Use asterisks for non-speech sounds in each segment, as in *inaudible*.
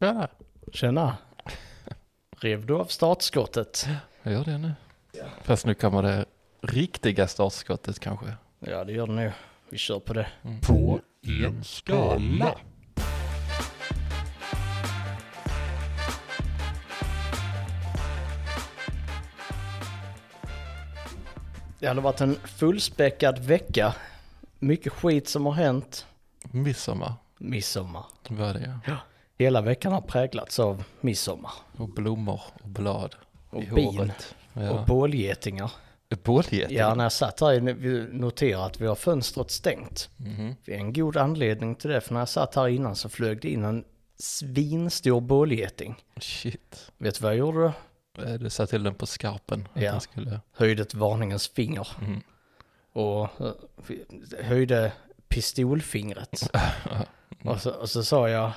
Tjena. Tjena. Rev du av startskottet? Jag gör det nu. Fast nu kommer det riktiga startskottet kanske. Ja, det gör det nu. Vi kör på det. På en skala. Det hade varit en fullspäckad vecka. Mycket skit som har hänt. Midsommar. Midsommar. Vad är det? Ja. Hela veckan har präglats av midsommar. Och blommor och blad Och bin. håret. Och Ja. bålgetingar. Bålgeting? Ja, när jag satt här noterade att vi har fönstret stängt. Mhm. Det är en god anledning till det, för när jag satt här innan så flög det in en svinstor bålgeting. Shit. Vet du vad jag gjorde? Eh, Du satte till den på skarpen. Att Ja. skulle... Höjde ett varningens finger. Mhm. och eh, höjde pistolfingret. *laughs* och, så, och så sa jag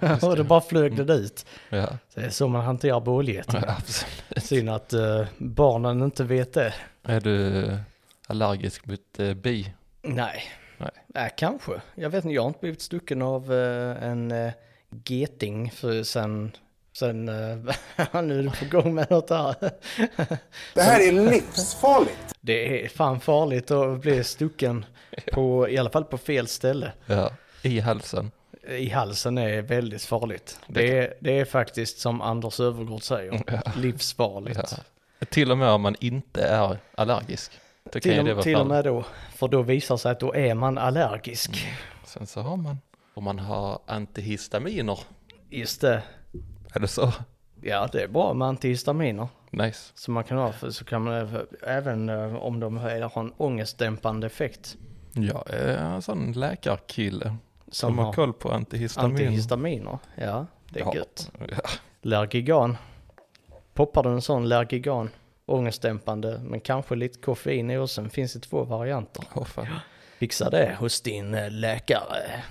Ja, och det bara flög det ut. ja. Det är så man hanterar bålgetingar. absolut. Synd att eh, barnen inte vet det. Är du allergisk mot eh, bi? Nej. Nej. Nej, kanske. Jag vet inte, jag har inte blivit stucken av eh, en uh, geting för sen, sen, uh, *laughs* nu är du på gång med något här. Det här är livsfarligt. Det är fan farligt att bli stucken på, i alla fall på fel ställe. Ja. I halsen? I halsen är väldigt farligt. Det är, det är faktiskt som Anders Övergård säger, *laughs* Ja. livsfarligt. Ja. Till och med om man inte är allergisk. Till, det och, till och med då, för då visar det sig att då är man allergisk. Sen så har man, om man har antihistaminer, Just det, eller så, ja det är bra med antihistaminer. nice. Så man kan ha, så kan man även eh, om de har en ångestdämpande effekt. Jag är en sån läkarkille som, har har koll på antihistamin. antihistaminer. Ja, det är Ja. gött. Ja. Lergigan. Poppar du en sån Lergigan, ångestdämpande, men kanske lite koffein i och sen finns det två varianter. Åh fan. Fixa det hos din eh, läkare.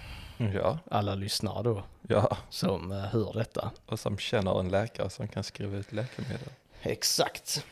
Ja, Alla lyssnare då ja. som eh, hör detta. Och som känner en läkare som kan skriva ut läkemedel. Exakt.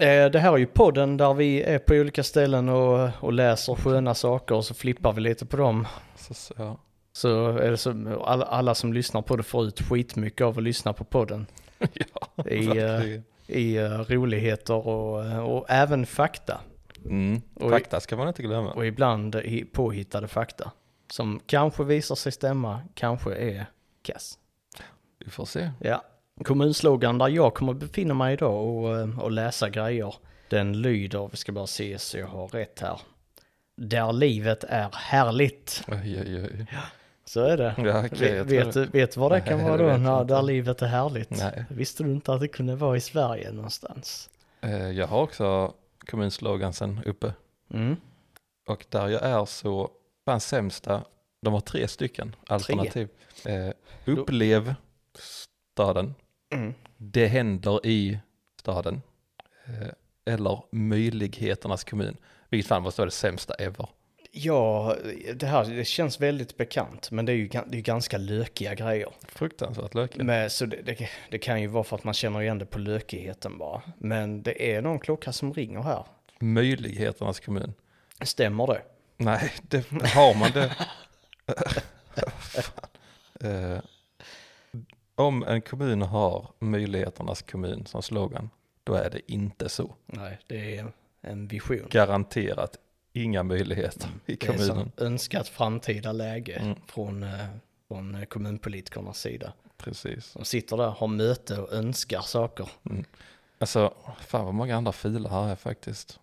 Eh, Det här är ju podden där vi är på olika ställen och, och läser sköna saker och så flippar vi lite på dem. Så, ja. Så är det så, alla, alla som lyssnar på det får ut skitmycket av att lyssna på podden. *laughs* ja, I, eh, verkligen. I eh, roligheter och, och även fakta. Mm. Fakta ska man inte glömma. Och ibland i- påhittade fakta. Som kanske visar sig stämma, kanske är kass. Vi får se. Ja, kommunslogan där jag kommer befinna mig idag och, eh, och läsa grejer, den lyder, vi ska bara se så jag har rätt här. Där livet är härligt. Oj, oj, oj. Så är det. Ja, okej, vet, vet, du- vet du vad det kan Nej, vara då, när, där livet är härligt? Nej. Visste du inte att det kunde vara i Sverige någonstans? Eh, Jag har också kommunslogansen uppe. Mm. Och där jag är så, fan sämsta, de har tre stycken alternativ. Eh, upplev staden, Mm. det händer i staden, eh, eller möjligheternas kommun. Vilket fan måste vara det sämsta ever. Ja, det här det känns väldigt bekant, men det är ju det är ganska lökiga grejer. Fruktansvärt lökigt. Men, så det, det, det kan ju vara för att man känner igen det på lökigheten bara. Men det är någon klocka som ringer här. Möjligheternas kommun. Stämmer det? Nej, det har man det. *laughs* Om en kommun har möjligheternas kommun som slogan, då är det inte så. Nej, det är en vision. Garanterat inga möjligheter i Det är kommunen. önskat framtida läge Mm. från, eh, från eh, kommunpolitikernas sida. Precis. De sitter där, har möte och önskar saker. Alltså, fan vad många andra filer här är faktiskt.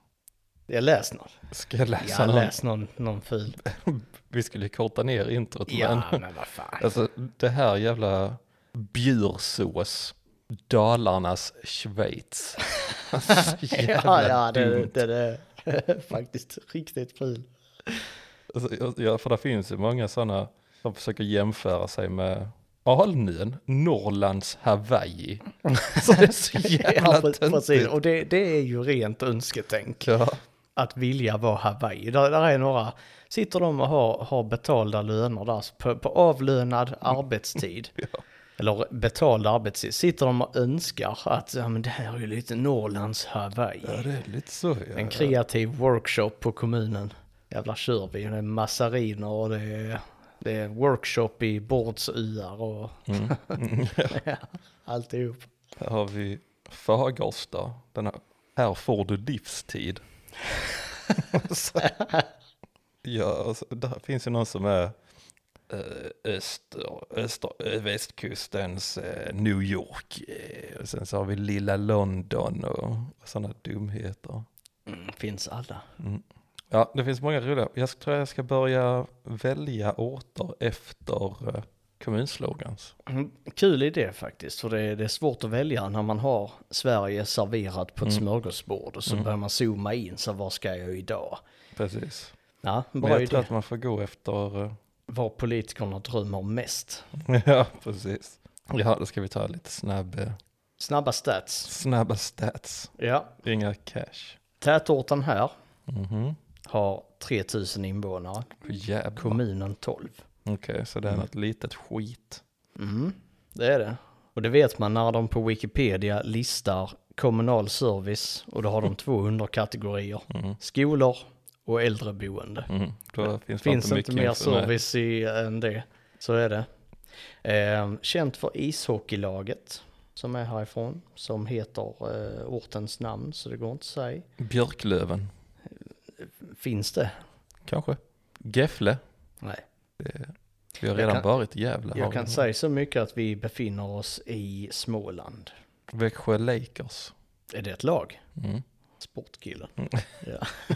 Jag läst någon. Ska jag läsa Jag någon? läst någon, någon ful. *laughs* Vi skulle korta ner introt. Ja, Men, men vad fan. alltså det här jävla bjursås. Dalarnas Schweiz. *laughs* Så jävla ja, ja, det, dumt. det, det är *laughs* faktiskt riktigt ful. Alltså, ja, för det finns ju många sådana som försöker jämföra sig med Alnön, Norrlands Hawaii. *laughs* Så det är så jävla Ja, pre- precis. töntigt. Och det, det är ju rent önsketänk. Ja, Att vilja vara Hawaii. Där, där är några, sitter de och har, har betalda löner där på, på avlönad arbetstid. Ja. Eller betald arbetstid. Sitter de och önskar att ja, men det här är ju lite Norrlands Hawaii. ja det är lite så. Ja. En kreativ workshop på kommunen. Jävla kör vi. Det är massariner och det är, det är workshop i bords-UR och Mm. *laughs* Mm. ja, alltihop. Här har vi Fagersta. Den här, här får du livstid. *laughs* *laughs* Ja, alltså, där finns ju någon som är öster, öster, eh, västkustens eh, New York. eh, Och sen så har vi lilla London och, och sådana dumheter. Mm, finns alla. Ja, det finns många roliga. Jag tror jag ska börja välja orter efter eh, kommunslogans. Mm, Kul idé faktiskt, för det är, det är svårt att välja när man har Sverige serverat på ett Mm. smörgåsbord och så Mm. börjar man zooma in, så vad ska jag idag? Precis. Ja, Men bra jag idé. tror att man får gå efter eh, Vad politikerna drömmer mest. *laughs* Ja, precis. Ja, då ska vi ta lite snabb, eh, Snabba stats. snabba stats. Ja, Inga cash. tätorten här Mhm. har 3000 invånare, Jävlar. kommunen 12. Okej, så det är något litet skit. Mm, det är det. Och det vet man när de på Wikipedia listar kommunal service och då har de två underkategorier. Mm. Skolor och äldreboende. Mm. Då finns, Finns det inte mycket mer service i, än det. Så är det. Eh, känt för ishockeylaget som är härifrån. Som heter eh, ortens namn så det går inte att säga. Björklöven, Finns det? kanske. Gefle. Nej. Det, vi har redan kan- varit i Gävle. Jag kan säga så mycket att vi befinner oss i Småland. Växjö Lakers. Är det ett lag? Mm. Sportkillen. Mm. Ja. *laughs*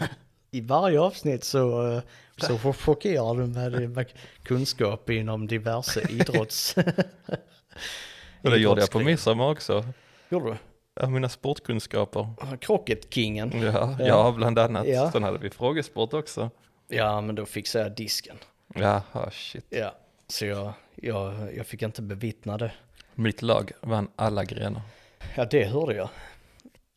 I varje avsnitt så, eh, så får- *laughs* chockerar du med, kunskap inom diverse *laughs* idrotts... Och det gjorde jag på midsommar också. Gjorde du? Ja, mina sportkunskaper. Krocketkingen. Ja, Ja. ja. bland annat. Ja. Sen hade vi frågesport också. Ja, men då fixade jag disken. Jaha, shit. Ja, så jag, jag, jag fick inte bevittna det. Mitt lag vann alla grenar. Ja, det hörde jag.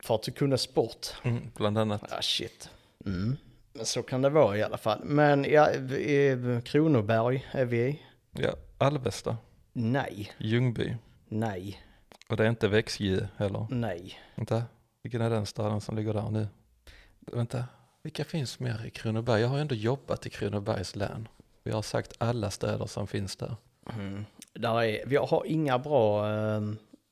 För att du kunde sport. Mm, bland annat. Ja, shit. Mm. Så kan det vara i alla fall. Men ja, i Kronoberg är vi i. Ja, Alvesta, Nej, Ljungby. nej, Och det är inte Växjö heller. nej. Vänta, vilken är den staden som ligger där nu? Vänta, vilka finns mer i Kronoberg? Jag har ändå jobbat i Kronobergs län. Vi har sagt alla städer som finns där. Mm. Där är, vi har inga bra eh,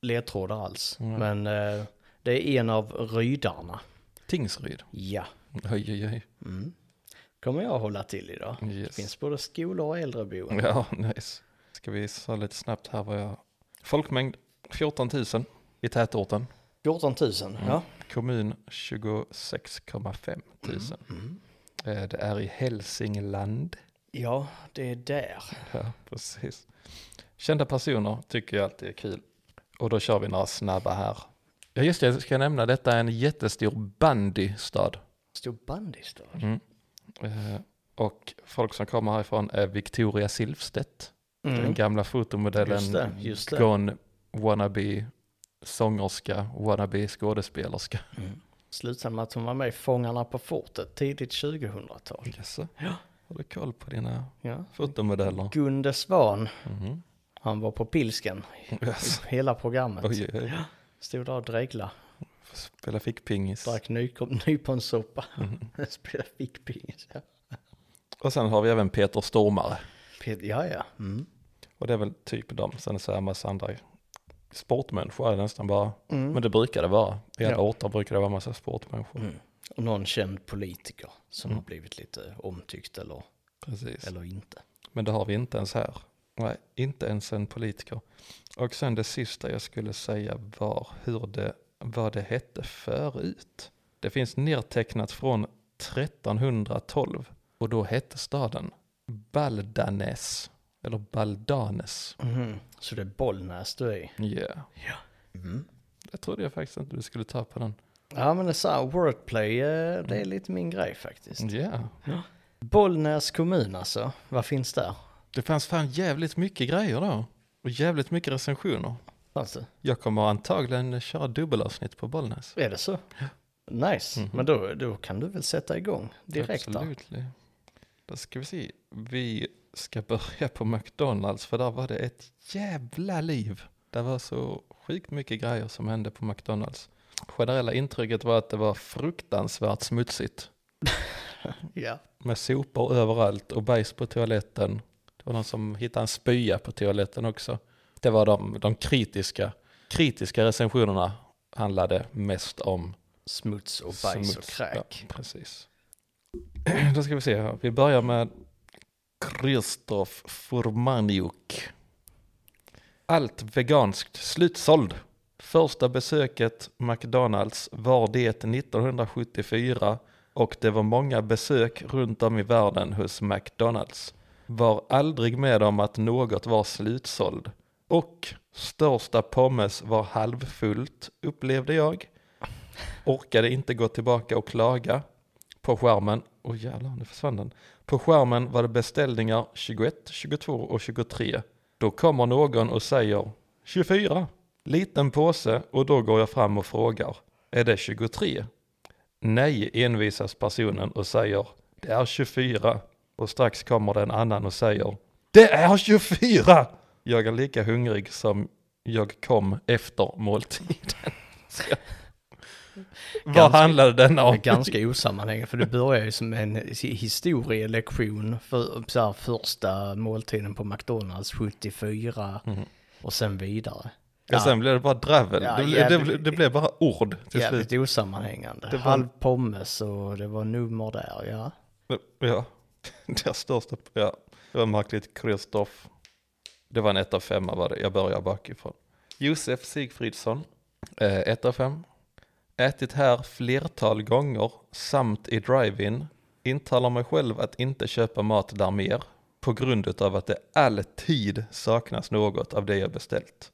ledtrådar alls. Mm. Men eh, det är en av rydarna. Tingsryd. Ja. Oj, oj, oj. Mm. Kommer jag hålla till idag. Det Yes. finns både skolor och äldreboenden. Ja, nice. Ska vi se lite snabbt här vad jag... Folkmängd 14 000 i tätorten. 14 000, ja. Kommun 26,5 000. Mm. Eh, Det är i Hälsingland. Ja, det är där. Ja, precis. Kända personer tycker jag alltid är kul. Och då kör vi några snabba här. Ja, just det, jag ska nämna, detta är en jättestor bandystad. Stor bandystad. Mm. Eh, Och folk som kommer härifrån är Victoria Silvstedt. Den gamla fotomodellen. Mm. Just det, just det. Gone wannabe sångerska, wannabe skådespelerska. Mm. Slutade med att hon var med i Fångarna på fortet tidigt 2000-tal. Jaså? Ja. Har du koll på dina Ja. fotomodeller? Gunde Svan, Mhm. han var på pilsken Yes. hela programmet. Oj, oj, oj. Stod där och dregla, Spela fickpingis. drack *laughs* nyponsoppa, *laughs* Mhm. spelade fickpingis. Ja. Och sen har vi även Peter Stormare. Pet- ja, ja. Mm. Och det är väl typ dem. Sen så är det en massa andra sportmänniskor är det nästan bara. Mm. Men det brukar det vara. I alla Ja. orter brukar det vara en massa sportmänniskor. Mm. Och någon känd politiker som Mm. har blivit lite omtyckt eller, Precis. eller inte. Men det har vi inte ens här. Nej, inte ens en politiker. Och sen det sista jag skulle säga var hur det, vad det hette förut. Det finns nedtecknat från 1312 och då hette staden Baldanes eller Baldanes. Mhm. Så det är Bollnäs du är i? Yeah. Ja. Mm. Det trodde jag faktiskt inte du skulle ta på den. Ja men det är så här, wordplay, eh, det är lite min grej faktiskt. Yeah. Bollnäs kommun alltså, vad finns där? Det fanns fan jävligt mycket grejer då. Och jävligt mycket recensioner. Alltså, Jag kommer antagligen köra dubbelavsnitt på Bollnäs. är det så? Nice, Mhm. men då, då kan du väl sätta igång direkt. Absolut. Då ska vi se. Vi ska börja på McDonalds för där var det ett jävla liv. Det var så sjukt mycket grejer som hände på McDonalds. Generella intrycket var att det var fruktansvärt smutsigt. *laughs* Ja. Med sopor överallt och bajs på toaletten. Det var någon som hittade en spya på toaletten också. Det var de, de kritiska, kritiska recensionerna handlade mest om Smuts och bajs och smuts. kräk. Ja, precis. *clears throat* Då ska vi se här. Vi börjar med Kristoff Furmaniuk. Allt veganskt slutsåld. Första besöket McDonalds var det 1974 och det var många besök runt om i världen hos McDonalds. Var aldrig med om att något var slutsåld. Och största pommes var halvfullt upplevde jag. Orkade inte gå tillbaka och klaga. På skärmen, oh jävlar nu försvann den. På skärmen var det beställningar 21, 22 och 23. Då kommer någon och säger 24. Liten påse och då går jag fram och frågar. Är det 23? Nej, envisas personen och säger det är 24. Och strax kommer det en annan och säger det är 24! Jag är lika hungrig som jag kom efter måltiden. Så- *laughs* Vad Ganska- handlade denna Det om? är ganska osammanhängande för det börjar ju som en historielektion för så här, första måltiden på McDonalds 74 Mhm. och sen vidare. Ja. Sen blev det bara dravel. Ja, det, blev, det, jävligt- blev, det blev bara ord till Jävligt slut. osammanhängande. Det var- Halv pommes och det var nummer där, ja. Ja, *laughs* det största, ja, det var märkligt. Kristoff, det var en 1 av 5 var det. Jag börjar bakifrån. Josef Sigfridsson, 1 av 5. Ätit här flertal gånger samt i drive-in. Intalar mig själv att inte köpa mat där mer på grund av att det alltid saknas något av det jag beställt.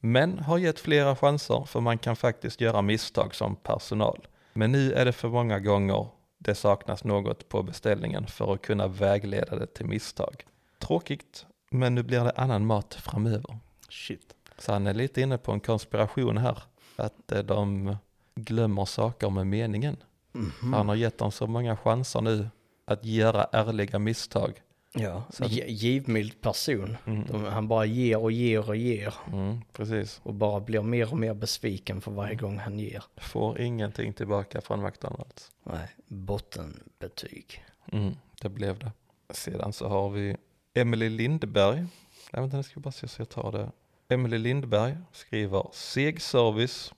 Men har gett flera chanser för man kan faktiskt göra misstag som personal. Men nu är det för många gånger det saknas något på beställningen för att kunna vägleda det till misstag. Tråkigt, men nu blir det annan mat framöver. Shit. Så han är lite inne på en konspiration här. Att eh, de glömmer saker med meningen. Mhm. Han har gett dem så många chanser nu att göra ärliga misstag. Ja, Så att- givmild person. Mm. De, han bara ger och ger och ger Mm, precis. och bara blir mer och mer besviken för varje gång han ger. Får ingenting tillbaka från McDonalds. Nej, bottenbetyg. Mm, det blev det. Sedan så har vi Emily Lindberg. Nej, vänta, nu ska vi bara se så jag tar det. Emily Lindberg skriver seg service.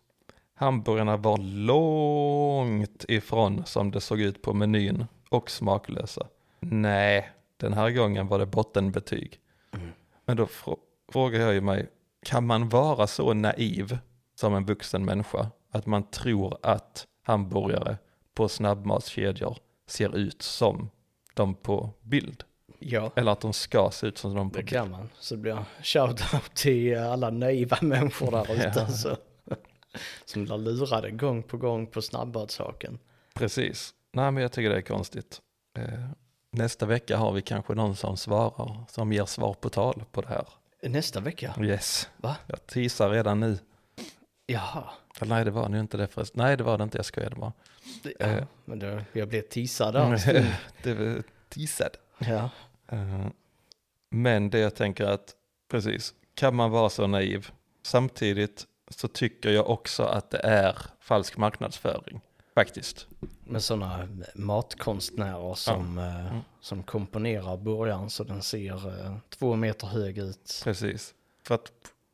Hamburgarna var långt ifrån som det såg ut på menyn och smaklösa. Nej, den här gången var det bottenbetyg. Men då frå- frågar jag ju mig, kan man vara så naiv som en vuxen människa att man tror att hamburgare på snabbmatskedjor ser ut som de på bild? Ja, Eller att de ska se ut som de på det kan man. Så det blir shout-out till alla naiva människor där *laughs* ute. Ja. Så. *laughs* Som blir lurade gång på gång på snabbmatssaken. Precis. Nej, men jag tycker det är konstigt. Eh, nästa vecka har vi kanske någon som svarar, som ger svar på tal på det här. Nästa vecka? Yes. Va? Jag teasar redan nu. Jaha. Eller nej, det var nu inte det förresten. Nej, det var det inte. Jag skojade bara. Ja, Eh. men då, jag blev teasad *laughs* där. teasad. Ja. Eh, Men det jag tänker att, precis, kan man vara så naiv? Samtidigt så tycker jag också att det är falsk marknadsföring, faktiskt. Med sådana matkonstnärer som, eh, Mm. som komponerar burgaren så den ser eh, två meter hög ut. Precis. För att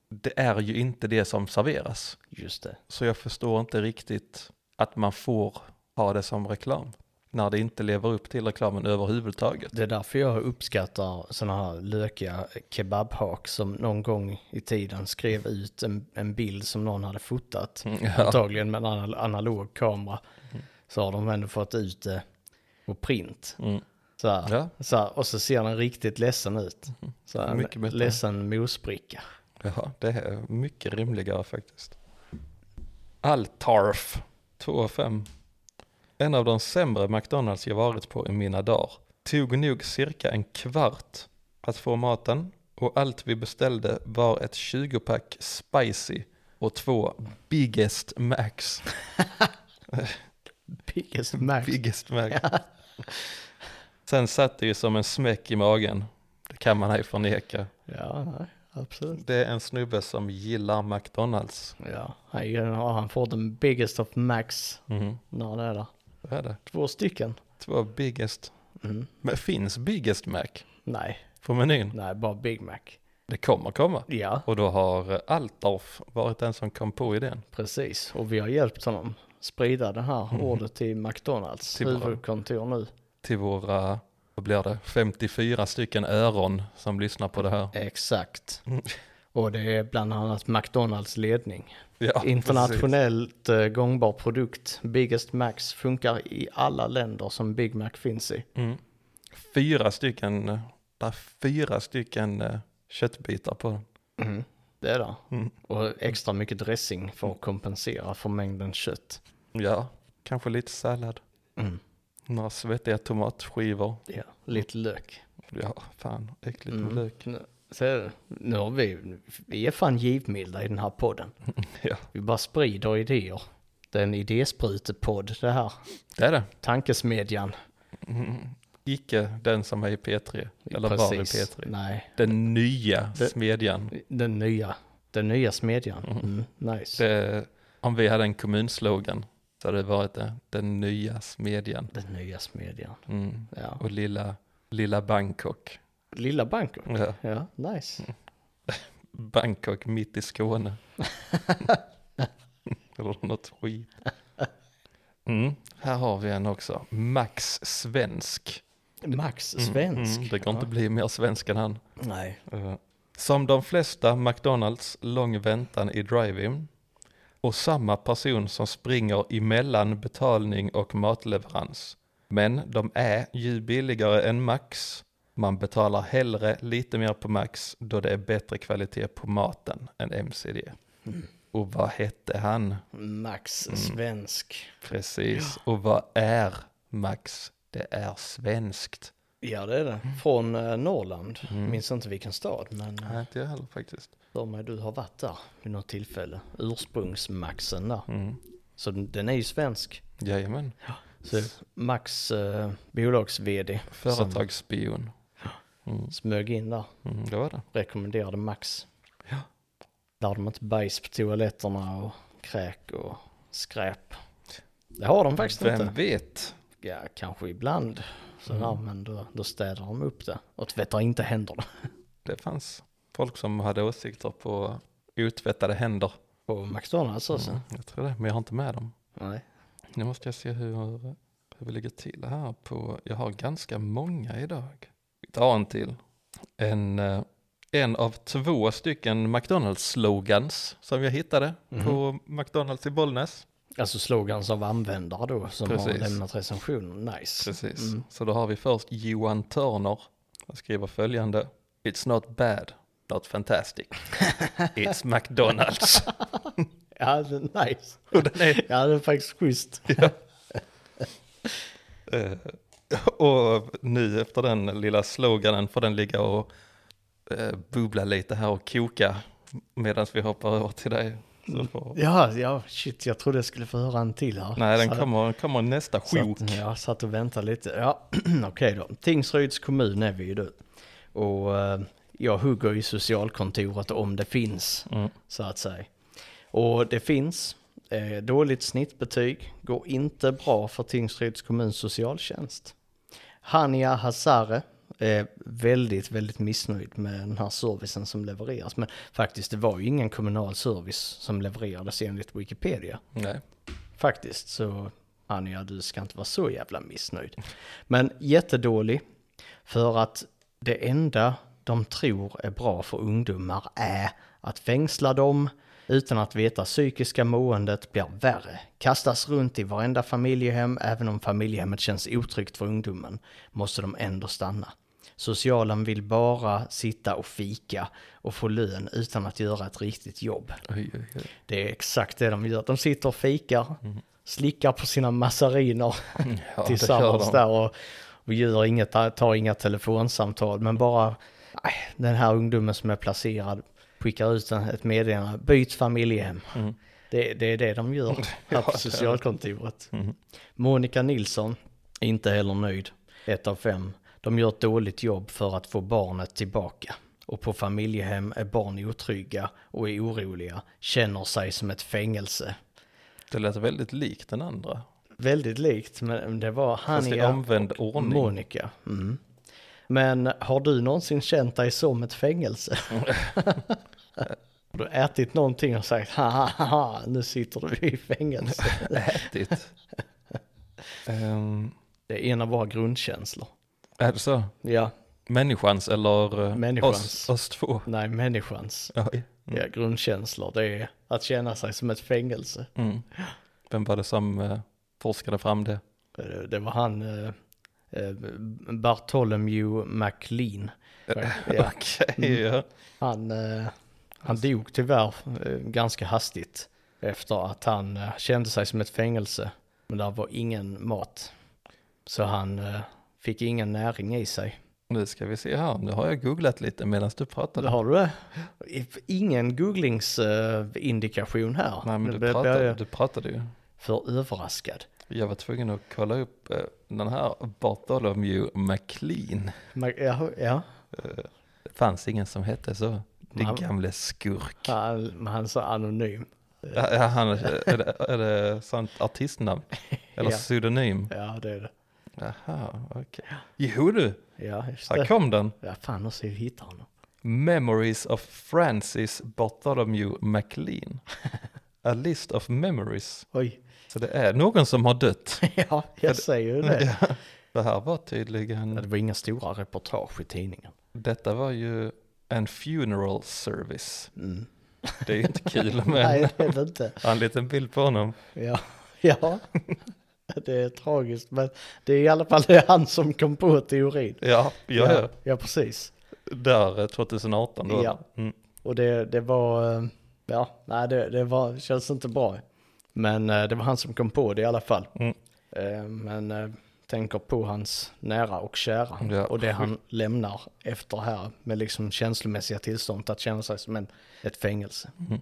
det är ju inte det som serveras. Just det. Så jag förstår inte riktigt att man får ha det som reklam. När det inte lever upp till reklamen överhuvudtaget. Det är därför jag uppskattar sådana här lökiga kebabhak som någon gång i tiden skrev ut en, en bild som någon hade fotat. Mm, Ja. Antagligen med en anal- analog kamera. Så har de ändå fått ut det på print. Mm. Så här, Ja. så här, och så ser den riktigt ledsen ut. Så här, Mycket bättre. ledsen mosbricka. Ja, det är mycket rimligare faktiskt. Altarf 2 av 5. En av de sämre McDonalds jag varit på i mina dagar. Tog nog cirka en kvart att få maten och allt vi beställde var ett 20-pack spicy och två biggest max. *laughs* Biggest max. Biggest max. Sen satt det ju som en smäck i magen. Det kan man ej förneka. Ja, nej, absolut. Det är en snubbe som gillar McDonalds. Ja, han, får den biggest of max Mhm. när han är där. Vad är det? Två stycken. Två biggest. Mm. Men finns biggest Mac? Nej, på menyn. Nej, bara Big Mac. Det kommer komma. Ja, Och då har eh, Altdorf varit den som kom på idén. precis. Och vi har hjälpt honom sprida det här ordet till McDonalds Till våra- huvudkontor nu. Till våra, vad blir det, 54 stycken öron som lyssnar på det här. Exakt. Mm. Och det är bland annat McDonalds ledning. Ja, Internationellt eh, gångbar produkt. Biggest Max funkar i alla länder som Big Mac finns i. precis. Mm. Fyra stycken, eh, är fyra stycken eh, köttbitar på den. Mm. Det är det. Mm. Och extra mycket dressing för att kompensera för mängden kött. Ja, kanske lite sallad. Mm. Några svettiga tomatskivor. Ja, lite lök. Ja, fan, äckligt med Mm. lök. Så nu har vi, vi är fan givmilda i den här podden. *laughs* Ja, Vi bara sprider idéer. Det är en idésprutepodd det här. det är det. Tankesmedjan. Mm. Icke den som är i P3, eller var i P3. Nej, Den nya Det- smedjan. den nya. Den nya smedjan. Mm, nice. Det, om vi hade en kommunslogan så hade det varit det. Den nya smedjan. Den nya smedjan. Mm. Ja. Och lilla, lilla Bangkok. Lilla Bangkok. Ja. Ja, nice. *laughs* Bangkok mitt i Skåne. *laughs* Eller något skit. Mm. Här har vi en också. Max Svensk. Max svensk. Mm, det kan inte bli mer svensk än han. Nej. Eh, Som de flesta McDonalds lång väntan i drive-in. Och samma person som springer emellan betalning och matleverans. Men de är ju billigare än Max. Man betalar hellre lite mer på Max då det är bättre kvalitet på maten än MCD. Och vad hette han? Max Mm. svensk. Precis. Och vad är Max? Det är svenskt. Ja det är det. Från eh, Norrland. Mm. Minns inte vilken stad men Nej, inte jag heller faktiskt. för mig du har varit där vid något tillfälle. Ursprungsmaxen där. Mm. Så den, är ju svensk. Jajamän. Så Max uh, bolags-vd Företagsspion. Mm. smög in där. Mm, det var det. Rekommenderade Max. Ja. Där har de inte bajs på toaletterna och kräk och skräp. Det har de faktiskt Vem inte. vet? Ja, kanske ibland. Sådär, Mm. men då, då städar de upp det. Och tvättar inte händerna. *laughs* Det fanns folk som hade åsikter på otvättade händer. På McDonalds alltså. Mm, jag tror det, men jag har inte med dem. Nej. Nu måste jag se hur, hur vi ligger till här på, jag har ganska många idag. Tar en till. En, eh, en av två stycken McDonalds-slogans som jag hittade Mhm. på McDonalds i Bollnäs. Alltså slogans av användare då som har Precis. lämnat recensioner. Nice. Precis. Mm. Så då har vi först Johan Törner. Han skriver följande. It's not bad, not fantastic. *laughs* It's McDonalds. *laughs* Ja, det är nice. Och den är, Ja, det är faktiskt schysst. *laughs* eh, *laughs* och nu efter den lilla sloganen får den ligga och eh, bubbla lite här och koka medan vi hoppar över till dig. Så får, Ja, ja, shit, jag trodde jag skulle få höra en till här. nej, den Så- kommer, kommer nästa sjok. Satt, jag satt och väntade lite. Ja, *clears throat* okej då. Tingsryds kommun är vi ju då. Och eh, jag hugger i socialkontoret om det finns, Mm. så att säga. Och det finns. Eh, dåligt snittbetyg. Går inte bra för Tingsryds kommuns socialtjänst. Hania Hazare är väldigt, väldigt missnöjd med den här servicen som levereras. Men faktiskt, det var ju ingen kommunal service som levererades enligt Wikipedia. Nej. Faktiskt, så Anja, du ska inte vara så jävla missnöjd. Men jättedålig, för att det enda de tror är bra för ungdomar är att fängsla dem utan att veta psykiska måendet blir värre. Kastas runt i varenda familjehem, även om familjehemmet känns otryggt för ungdomen, måste de ändå stanna. Socialen vill bara sitta och fika och få lön utan att göra ett riktigt jobb. Oj, oj, oj. Det är exakt det de gör. De sitter och fikar, slickar på sina massariner *laughs* Ja, tillsammans där och, och gör inget, tar inga telefonsamtal. Men bara nej, den här ungdomen som är placerad skickar ut ett meddelande, byt familjehem. Mm. Det, det är det de gör *laughs* här Ja, på socialkontoret. Mm. Monica Nilsson, inte heller nöjd. Ett av fem. De gör ett dåligt jobb för att få barnet tillbaka. Och på familjehem är barn otrygga och är oroliga, känner sig som ett fängelse. Det lät väldigt likt den andra. Väldigt likt, men det var Hania omvänd och ordning. Monica. Mm. Men har du någonsin känt dig som ett fängelse? *laughs* *laughs* ätit någonting och sagt ha ha ha nu sitter du i fängelse? *laughs* Ätit. Ehm, Det är en av våra grundkänslor. är det så? Ja, Människans eller eh, Människans. Oss, oss två? nej människans Oj. ja, grundkänslor det är att känna sig som ett fängelse. Mm. Vem var det som eh, forskade fram det? Det, det var han eh, eh, Bartholomew MacLean. Ja, *laughs* Okej, ja. han, eh, han dog tyvärr eh, ganska hastigt efter att han eh, kände sig som ett fängelse. Men där var ingen mat. Så han eh, fick ingen näring i sig. Nu ska vi se här, nu har jag googlat lite medan du pratade. Har du det? Ingen googlingsindikation här. Nej men du pratade, jag du pratade ju. för överraskad. Jag var tvungen att kolla upp den här Bartholomew McLean. Ja, ja. Det fanns ingen som hette så. Han- gamle skurk. Han, men han så anonym. Ja, han, är, det, är det sånt artistnamn? *laughs* Eller Ja. pseudonym? Ja, det är det. Jaha, okej. Jo du, Ja, just här det. kom den. Ja, fan, nu ska jag hitta honom. Memories of Francis Bartholomew McLean. *laughs* A list of memories. Oj. Så det är någon som har dött. *laughs* Ja, jag säger ju det. Ja, det här var tydligen, Det var inga stora reportage i tidningen. detta var ju en funeral service. Mm. Det är ju inte kul *laughs* men Nej, det är det inte. har en liten bild på honom. Ja, *laughs* ja. Det är tragiskt, men det är i alla fall han som kom på teorin. Ja, ja, ja. ja precis. Där eh, 2018 då. Ja. Mm. Och det, det var, eh, ja, nej det, det var, känns inte bra. Men eh, det var han som kom på det i alla fall. Mm. Eh, Men eh, tänker på hans nära och kära Ja. och det han lämnar efter här med liksom känslomässiga tillstånd att känna sig som en, ett fängelse. Mm.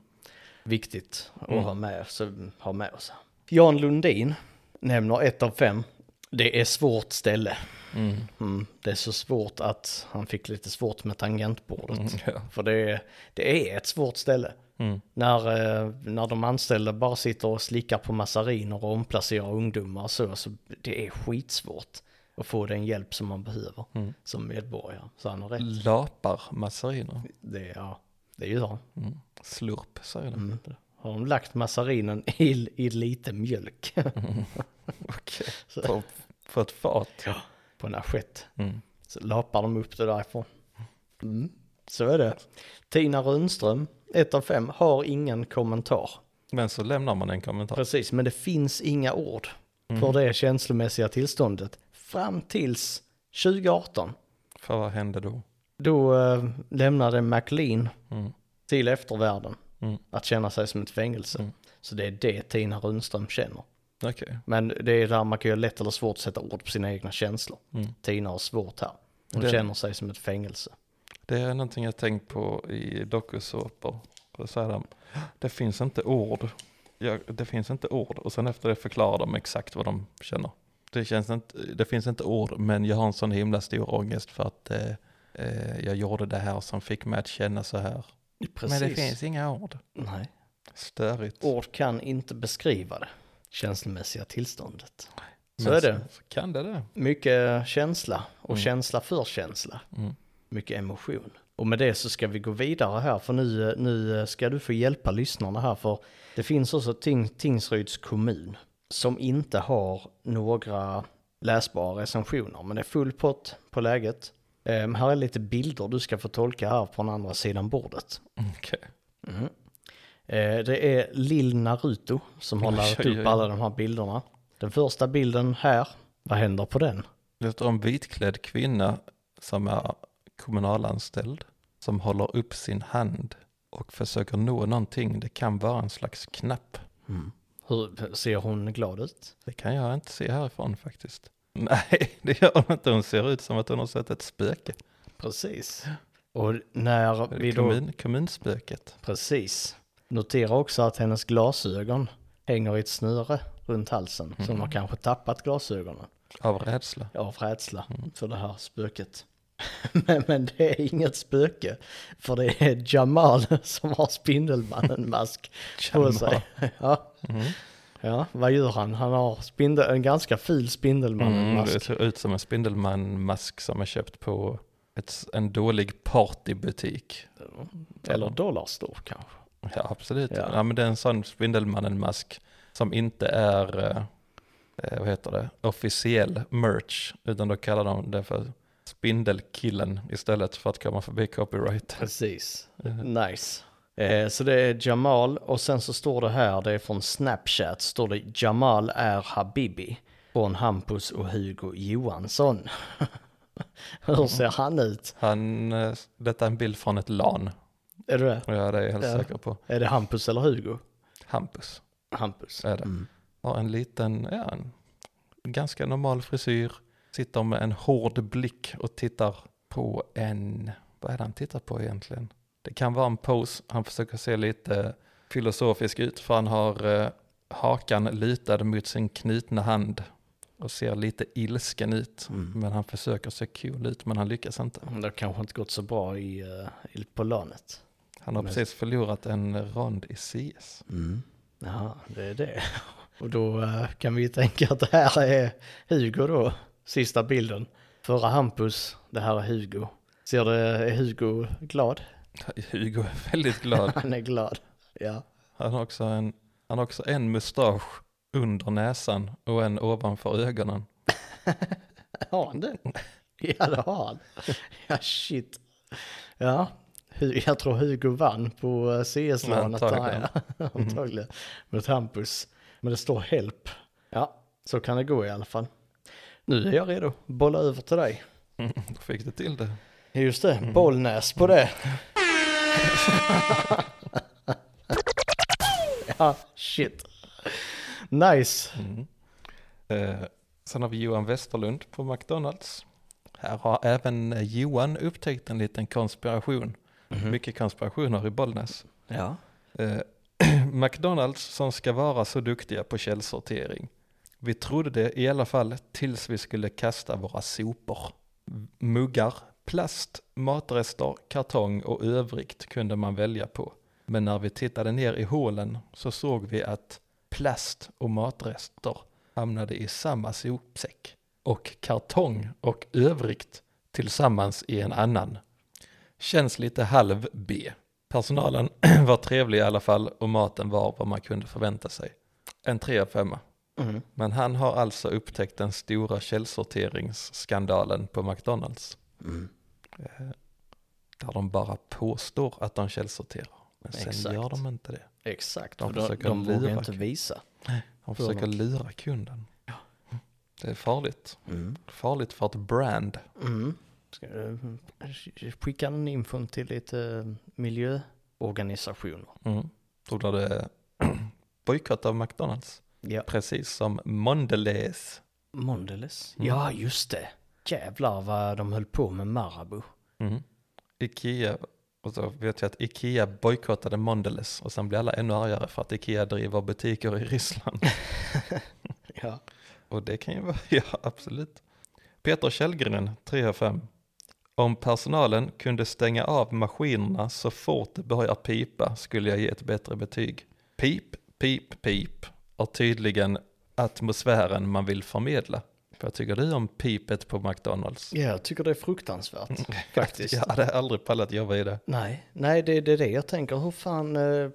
Viktigt att Mm. ha, med, så, ha med oss. Jan Lundin nämner ett av fem. Det är svårt ställe. Mm. Mm, det är så svårt att han fick lite svårt med tangentbordet. Mm, ja. För det är, det är ett svårt ställe. Mm. När, eh, när de anställda bara sitter och slickar på massariner och omplacerar ungdomar och så, så det är skitsvårt att få den hjälp som man behöver Mm. som medborgare. Så han har rätt. Lapar massariner. Det, ja, det gör han. Mm. Slurp säger de. Mm. Har de lagt massarinen i, i lite mjölk *laughs* Okej. *laughs* Så- På, på ett fat. på en assiett. Mm. Så lapar de upp det därifrån. Mm. Så är det. Tina Rundström, ett av fem, har ingen kommentar. Men så lämnar man en kommentar. Precis, men det finns inga ord Mm. för det känslomässiga tillståndet fram tills 2018. För vad hände då? Då eh, lämnade McLean Mm. till eftervärlden Mm. att känna sig som ett fängelse. Mm. Så det är det Tina Rundström känner. Okej. Men det är där man kan göra lätt eller svårt sätta ord på sina egna känslor. Mm. Tina har svårt här. Hon Det- känner sig som ett fängelse. Det är någonting jag tänkt på i dokusåpor. Det finns inte ord. Ja, det finns inte ord. Och sen efter det förklarar de exakt vad de känner. Det, känns inte, det finns inte ord, men jag har en sån himla stor ångest för att eh, eh, jag gjorde det här som fick mig att känna så här. Precis. Men det finns inga ord. Nej. Störigt. Ord kan inte beskriva det känslomässiga tillståndet. Så Men är det. Så kan det det. Mycket känsla och Mm. känsla för känsla. Mm. Mycket emotion. Och med det så ska vi gå vidare här för nu, nu ska du få hjälpa lyssnarna här för det finns också Ting, Tingsryds kommun som inte har några läsbara recensioner men det är full pott på läget. Ehm, här är lite bilder du ska få tolka här på den andra sidan bordet. Okej. Mhm. Eh, det är Lill Naruto som har oj, oj. upp alla de här bilderna. Den första bilden här, vad händer på den? Det står en vitklädd kvinna som är kommunalanställd. Som håller upp sin hand och försöker nå någonting. Det kan vara en slags knapp. Hur ser hon glad ut? Det kan jag inte se härifrån faktiskt. *laughs* Nej, det gör hon inte. Hon ser ut som att hon har sett ett spöke. Precis. Och när vi då, Kommun, kommunspöket. precis, notera också att hennes glasögon hänger i ett snöre runt halsen. Så hon har kanske tappat glasögonen Av rädsla. av rädsla för det här spöket. *laughs* men, men det är inget spöke, för det är Jamal *laughs* som har Spindelmannen-mask på sig. *laughs* ja. Mm. Ja, vad gör han? Han har spindel, en ganska ful Mm, det Spindelmannen-mask. ser ut som en Spindelman-mask som är köpt på ett, en dålig partybutik. Eller Dollarstore kanske. Ja, absolut. Ja. Ja. men det är en sån Spindelmannen-mask som inte är, eh, eh, vad heter det, officiell merch, utan då kallar de det för Spindelkillen istället för att komma förbi copyright. Precis. Nice. Eh, så det är Jamal och sen så står det här, det är från Snapchat, står det Jamal är Habibi från Hampus och Hugo Johansson. *laughs* Hur ser han ut? Han, eh, detta är en bild från ett LAN, Är det det? ja det är jag helt Ja. säker på. Är det Hampus eller Hugo? Hampus Hampus. är det. Mm. Har en liten, ja, en ganska normal frisyr, sitter med en hård blick och tittar på en, vad är det han tittar på egentligen? Det kan vara en pose, han försöker se lite filosofisk ut för han har eh, hakan lutad mot sin knutna hand och ser lite ilsken ut. Mm. Men han försöker se cool ut men han lyckas inte. Det har kanske inte gått så bra i, eh, i på lanet. Han har Men- precis förlorat en rond i CS. Mm. Ja, det är det. *laughs* Och då eh, kan vi tänka att det här är Hugo då, sista bilden. Förra Hampus, det här är Hugo. Ser det, är Hugo glad? *laughs* Hugo är väldigt glad. *laughs* Han är glad. Ja. Han har också en, han har också en mustasch under näsan och en ovanför ögonen. Har han det? Ja, det har han. Ja, shit. Ja, jag tror Hugo vann på eh, CS-lånet. Antagligen. där, Ja. *laughs* Antagligen. Mot Hampus. Men det står help. Ja, så kan det gå i alla fall. Nu är jag redo. Bolla över till dig. *laughs* Då fick du till det. Just det, Bollnäs på det. *laughs* ja, shit. Nice. Eh, sen har vi Johan Westerlund på McDonalds. Här har även eh, Johan upptäckt en liten konspiration. Mycket konspirationer i Bollnäs. Ja. Eh, *clears throat* McDonalds som ska vara så duktiga på källsortering. Vi trodde det i alla fall tills vi skulle kasta våra sopor. Muggar, plast, matrester, kartong och övrigt kunde man välja på. Men när vi tittade ner i hålen så såg vi att plast och matrester hamnade i samma sopsäck. Och kartong och övrigt tillsammans i en annan. Känns lite halv B. Personalen *clears throat* var trevlig i alla fall och maten var vad man kunde förvänta sig. En 3 av 5. Mm. Men han har alltså upptäckt den stora källsorteringsskandalen på McDonalds. Mm. Eh, Där de bara påstår att de källsorterar. Men sen Exakt. gör de inte det. Exakt, De de, de, försöker de vågar lura inte visa. De För försöker lura kunden. Det är farligt. Mm. Farligt för ett brand. Mm. Ska eh, skicka den infon till lite eh, miljöorganisationer? Mm. Tror du det *clears throat* bojkott av McDonalds? Ja. Precis som Mondelez. Mondelez? Mm. Ja, just det. Jävlar vad de höll på med Marabou. Mm. Ikea, och så vet jag att Ikea bojkottade Mondelez och sen blir alla ännu argare för att Ikea driver butiker i Ryssland. *laughs* Ja. Och det kan ju vara, *laughs* ja absolut. Peter Källgren, 3 av 5. Om personalen kunde stänga av maskinerna så fort det börjar pipa skulle jag ge ett bättre betyg. Pip, pip, pip är tydligen atmosfären man vill förmedla. Vad tycker du om pipet på McDonalds? ja, jag tycker det är fruktansvärt *laughs* faktiskt. Jag hade aldrig pallat jobba i det. Nej, nej det, det är det jag tänker. Hur fan eh,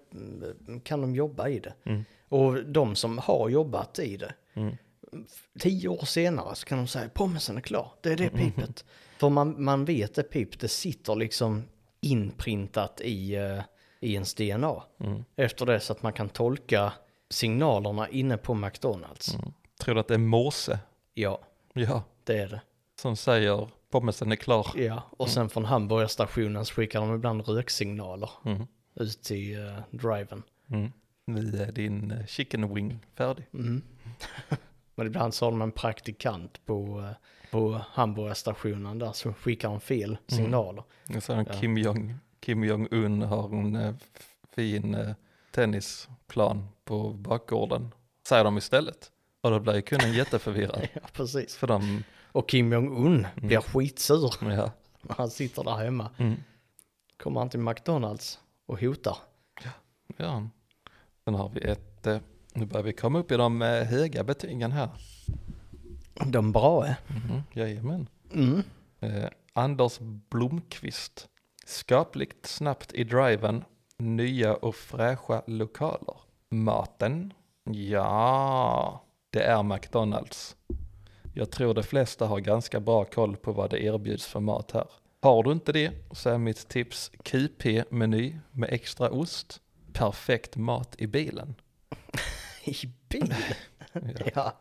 kan de jobba i det? Mm. Och de som har jobbat i det, Mm. tio år senare så kan de säga pommesen är klar, det är det Mm. *laughs* För man, man vet det pip, det sitter liksom inprintat i, eh, i ens DNA. Mm. Efter det så att man kan tolka signalerna inne på McDonalds. Mm. Tror du att det är Morse? Ja, Ja, det är det. som säger pommesen är klar. Ja, och sen från hamburgerstationen så skickar de ibland röksignaler Mm. ut till uh, driven. Mm. Nu är din eh, chicken wing färdig. Mm. *laughs* Men ibland så har de en praktikant på, eh, på hamburgerstationen där så skickar de fel signaler. Jag sa Ja. Kim Jong Kim Jong-Un har en eh, fin eh, tennisplan på bakgården. Säger de istället. Och då blir ju kunden jätteförvirrad. *laughs* Ja, precis. För de, Och Kim Jong-Un blir skitsur *laughs* ja. när han sitter där hemma. Mm. Kommer han till McDonalds och hotar. ja. Sen har vi ett, eh, Nu börjar vi komma upp i de eh, höga betygen här. De bra är. Mm, jajamän. Mm. Eh, Anders Blomqvist. Skapligt snabbt i driven. Nya och fräscha lokaler. Maten? Ja, det är McDonalds. Jag tror de flesta har ganska bra koll på vad det erbjuds för mat här. Har du inte det så är mitt tips QP-meny med extra ost. Perfekt mat i bilen. *laughs* I bil? *laughs* ja.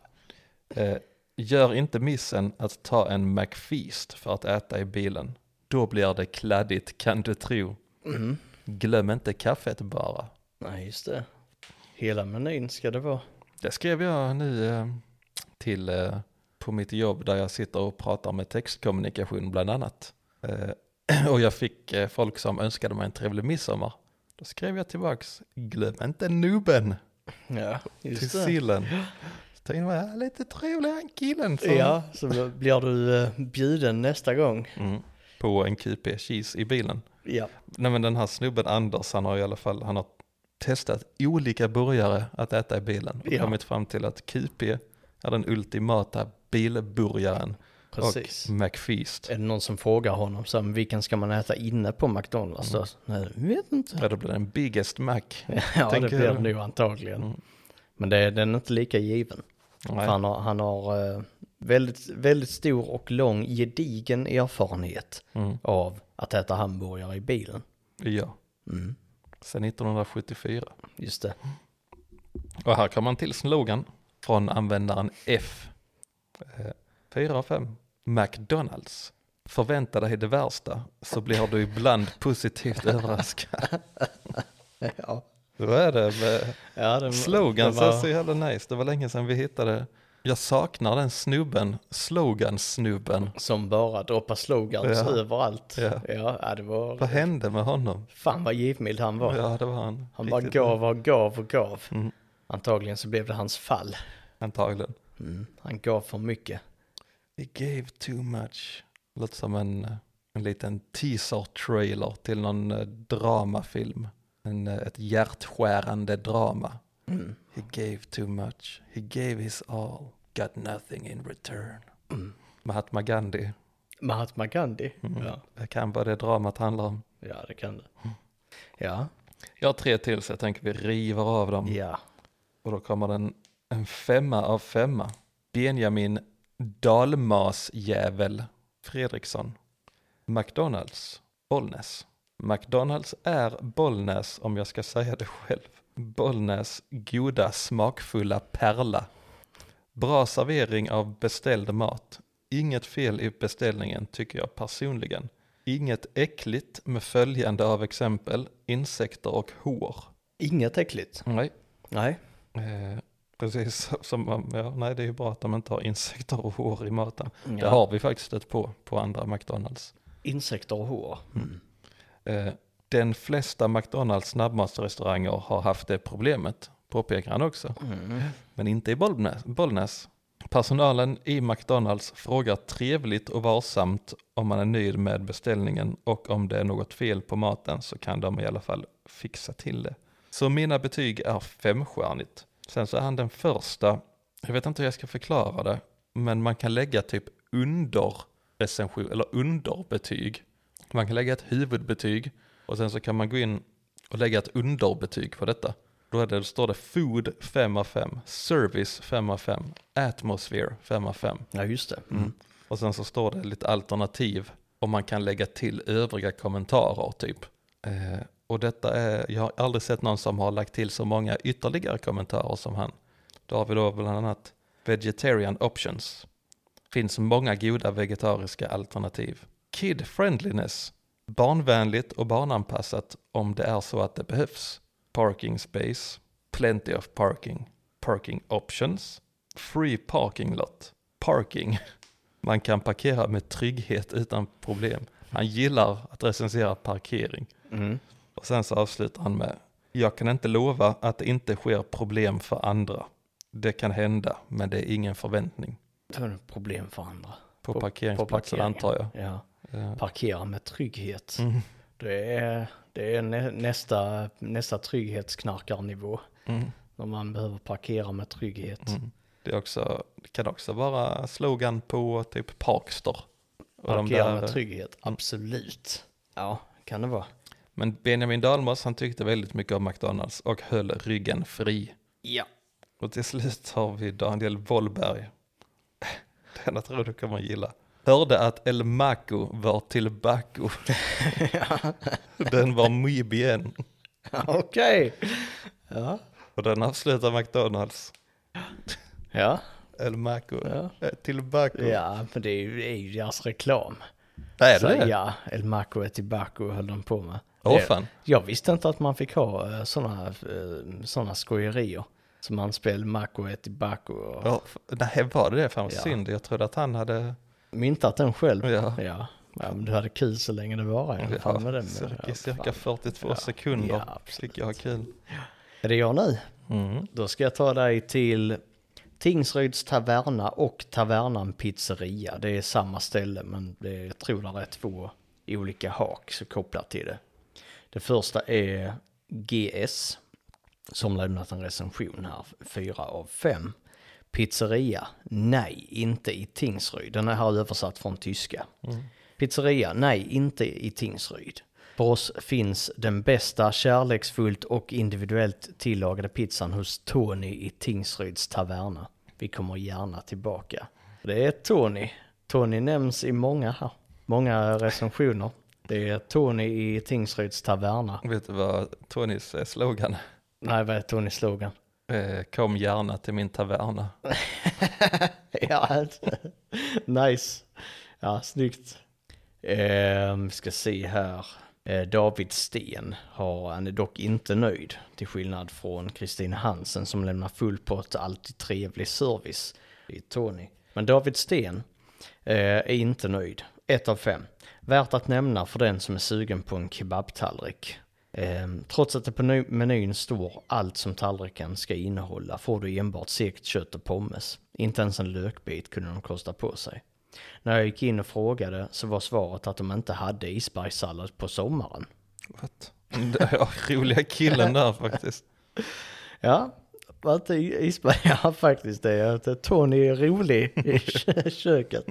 Eh, gör inte missen att ta en McFeast för att äta i bilen. Då blir det kladdigt kan du tro. Mm. Glöm inte kaffet bara. Nej, just det. Hela menyn ska det vara. Det skrev jag nu eh, till eh, på mitt jobb där jag sitter och pratar med textkommunikation bland annat. Eh, *clears throat* och jag fick folk som önskade mig en trevlig midsommar. Då skrev jag tillbaks, glöm inte nubben Ja, till just det. sillen. *gasps* Så tänkte jag, "Ja, lite trevlig han killen. som-" Ja, så blir du eh, bjuden nästa gång. Mm, på en QP cheese i bilen. Ja. Nej men den här snubben Anders, han har i alla fall, han har testat olika burgare att äta i bilen. Och Ja. kommit fram till att QP är den ultimata bilburgaren. Precis. Och McFeast. Är det någon som frågar honom så här, "Men vilken ska man äta inne på McDonalds då? Nej, vet inte. Ja, det blir den biggest Mac. *laughs* Ja, det blir det nog antagligen. Mm. Men det, den är inte lika given. Han har, han har eh, väldigt, väldigt stor och lång gedigen erfarenhet Mm. av att äta hamburgare i bilen. Ja, Mm. sen 1974. Just det. Och här kommer en till slogan från användaren F. Eh, 4 av 5. McDonalds. Förvänta dig det värsta så blir du ibland positivt *laughs* överraskad. *laughs* Ja, Så är det med ja den, slogan den var- så jävla nice. Det var länge sedan vi hittade. Jag saknar den snubben, slogan-snubben. Som bara droppar slogans Ja. överallt. Ja. Ja, det var... Vad hände med honom? Fan vad givmild han var. Ja, det var han. Han bara gav och gav och gav. Mm. Antagligen så blev det hans fall. Antagligen. Mm. Han gav för mycket. He gave too much. Låter som en, eh, en liten teaser-trailer till någon eh, dramafilm. En, eh, ett hjärtskärande drama. Mm. He gave too much. He gave his all. Got nothing in return. Mm. Mahatma Gandhi. Mahatma Gandhi. Mm. Ja. Det kan vara det dramat handlar om. ja, det kan det. Ja, Jag har tre till så jag tänker vi river av dem. ja. Och då kommer den en femma av femma. Benjamin Dalmasjävel Fredriksson. McDonalds, Bollnäs. McDonalds är Bollnäs om jag ska säga det själv. Bollnäs goda smakfulla pärla. Bra servering av beställd mat. Inget fel i beställningen tycker jag personligen. Inget äckligt med följande av exempel insekter och hår. Inget äckligt. Nej, Nej. Eh, precis *laughs* som, ja, nej det är ju bra att de inte har insekter och hår i maten. Det Ja. har vi faktiskt stött på, på andra McDonalds. Insekter och hår. Mm. Eh, den flesta McDonalds snabbmatsrestauranger har haft det problemet, påpekar han också. Mm. Men inte i Bollnäs. Bollnäs. Personalen i McDonalds frågar trevligt och varsamt om man är nöjd med beställningen och om det är något fel på maten så kan de i alla fall fixa till det. Så mina betyg är femstjärnigt. Sen så är han den första, jag vet inte hur jag ska förklara det, men man kan lägga typ under recension, eller underbetyg. Man kan lägga ett huvudbetyg och sen så kan man gå in och lägga ett underbetyg på detta. Då, det, då står det food 5 av 5, service 5 av 5, atmosphere 5 av 5. Ja, just det. Mm. Och sen så står det lite alternativ och man kan lägga till övriga kommentarer typ. Eh, och detta är, jag har aldrig sett någon som har lagt till så många ytterligare kommentarer som han. Då har vi då bland annat vegetarian options. Finns många goda vegetariska alternativ. Kid friendliness. Barnvänligt och barnanpassat om det är så att det behövs. Parking space. Plenty of parking. Parking options. Free parking lot. Parking. *laughs* Man kan parkera med trygghet utan problem. Han gillar att recensera parkering. Mm. Och sen så avslutar han med Jag kan inte lova att det inte sker problem för andra. Det kan hända, men det är ingen förväntning. Problem för andra. På, På- parkeringsplatsen på antar jag. Ja. Ja. Parkera med trygghet. Mm. Det är, det är nä, nästa, nästa trygghetsknarkarnivå. Mm. Om man behöver parkera med trygghet. Mm. Det, är också, det kan också vara slogan på typ Parkster. Parkera där- med trygghet, absolut. Ja, kan det vara. Men Benjamin Dalmas han tyckte väldigt mycket om McDonalds och höll ryggen fri. Ja. Och till slut har vi Daniel Wollberg. *laughs* Den tror du kommer att gilla. Hörde att El Maco var till Baco. *laughs* Den var muy bien. *laughs* Okej. Ja. Och den avslutar McDonalds. Ja. El Maco Ja. till Baco. Ja, men det är ju, det är ju deras reklam. Är Så, det det? Ja, El Maco är tillbaka höll de på med. Åh Det- fan. Jag visste inte att man fick ha sådana såna skojerier. Som man spel Maco är tillbaka och Ja, f- nej, var det det? Fan vad Ja. synd. Jag trodde att han hade... myntat den själv. Ja. Ja. ja, men du hade kul så länge det var i alla fall med den. cirka, Ja, cirka fan. 42 Ja. sekunder Ja, absolut. fick jag ha kul. Är det jag nu? Mm. Då ska jag ta dig till Tingsryds Taverna och Tavernan Pizzeria. Det är samma ställe men det, jag tror det är två olika hak så kopplat till det. Det första är GS som lämnat en recension här, 4 av 5. Pizzeria, nej, inte i Tingsryd. Den är här översatt från tyska. Pizzeria, nej, inte i Tingsryd. För oss finns den bästa kärleksfullt och individuellt tillagade pizzan hos Tony i Tingsryds taverna. Vi kommer gärna tillbaka. Det är Tony. Tony nämns i många här. Många recensioner. Det är Tony i Tingsryds taverna. Vet du vad Tonys slogan är? Nej, vad är Tonys slogan? Eh, Kom gärna till min taverna. *laughs* ja, nice. Ja, snyggt. Eh, vi ska se här. Eh, David Sten har, han är dock inte nöjd. Till skillnad från Kristina Hansen som lämnar full pott alltid trevlig service. Är Tony. Men David Sten eh, är inte nöjd. Ett av fem. Värt att nämna för den som är sugen på en kebabtallrik. Eh, trots att det på ny- menyn står allt som tallriken ska innehålla får du enbart segt kött och pommes. Inte ens en lökbit kunde de kosta på sig. När jag gick in och frågade så var svaret att de inte hade isbergssallad på sommaren. What? *laughs* Är roliga killen där faktiskt. *laughs* Ja, var inte isberg, *laughs* ja faktiskt det. är Att Tony är rolig i kö- köket.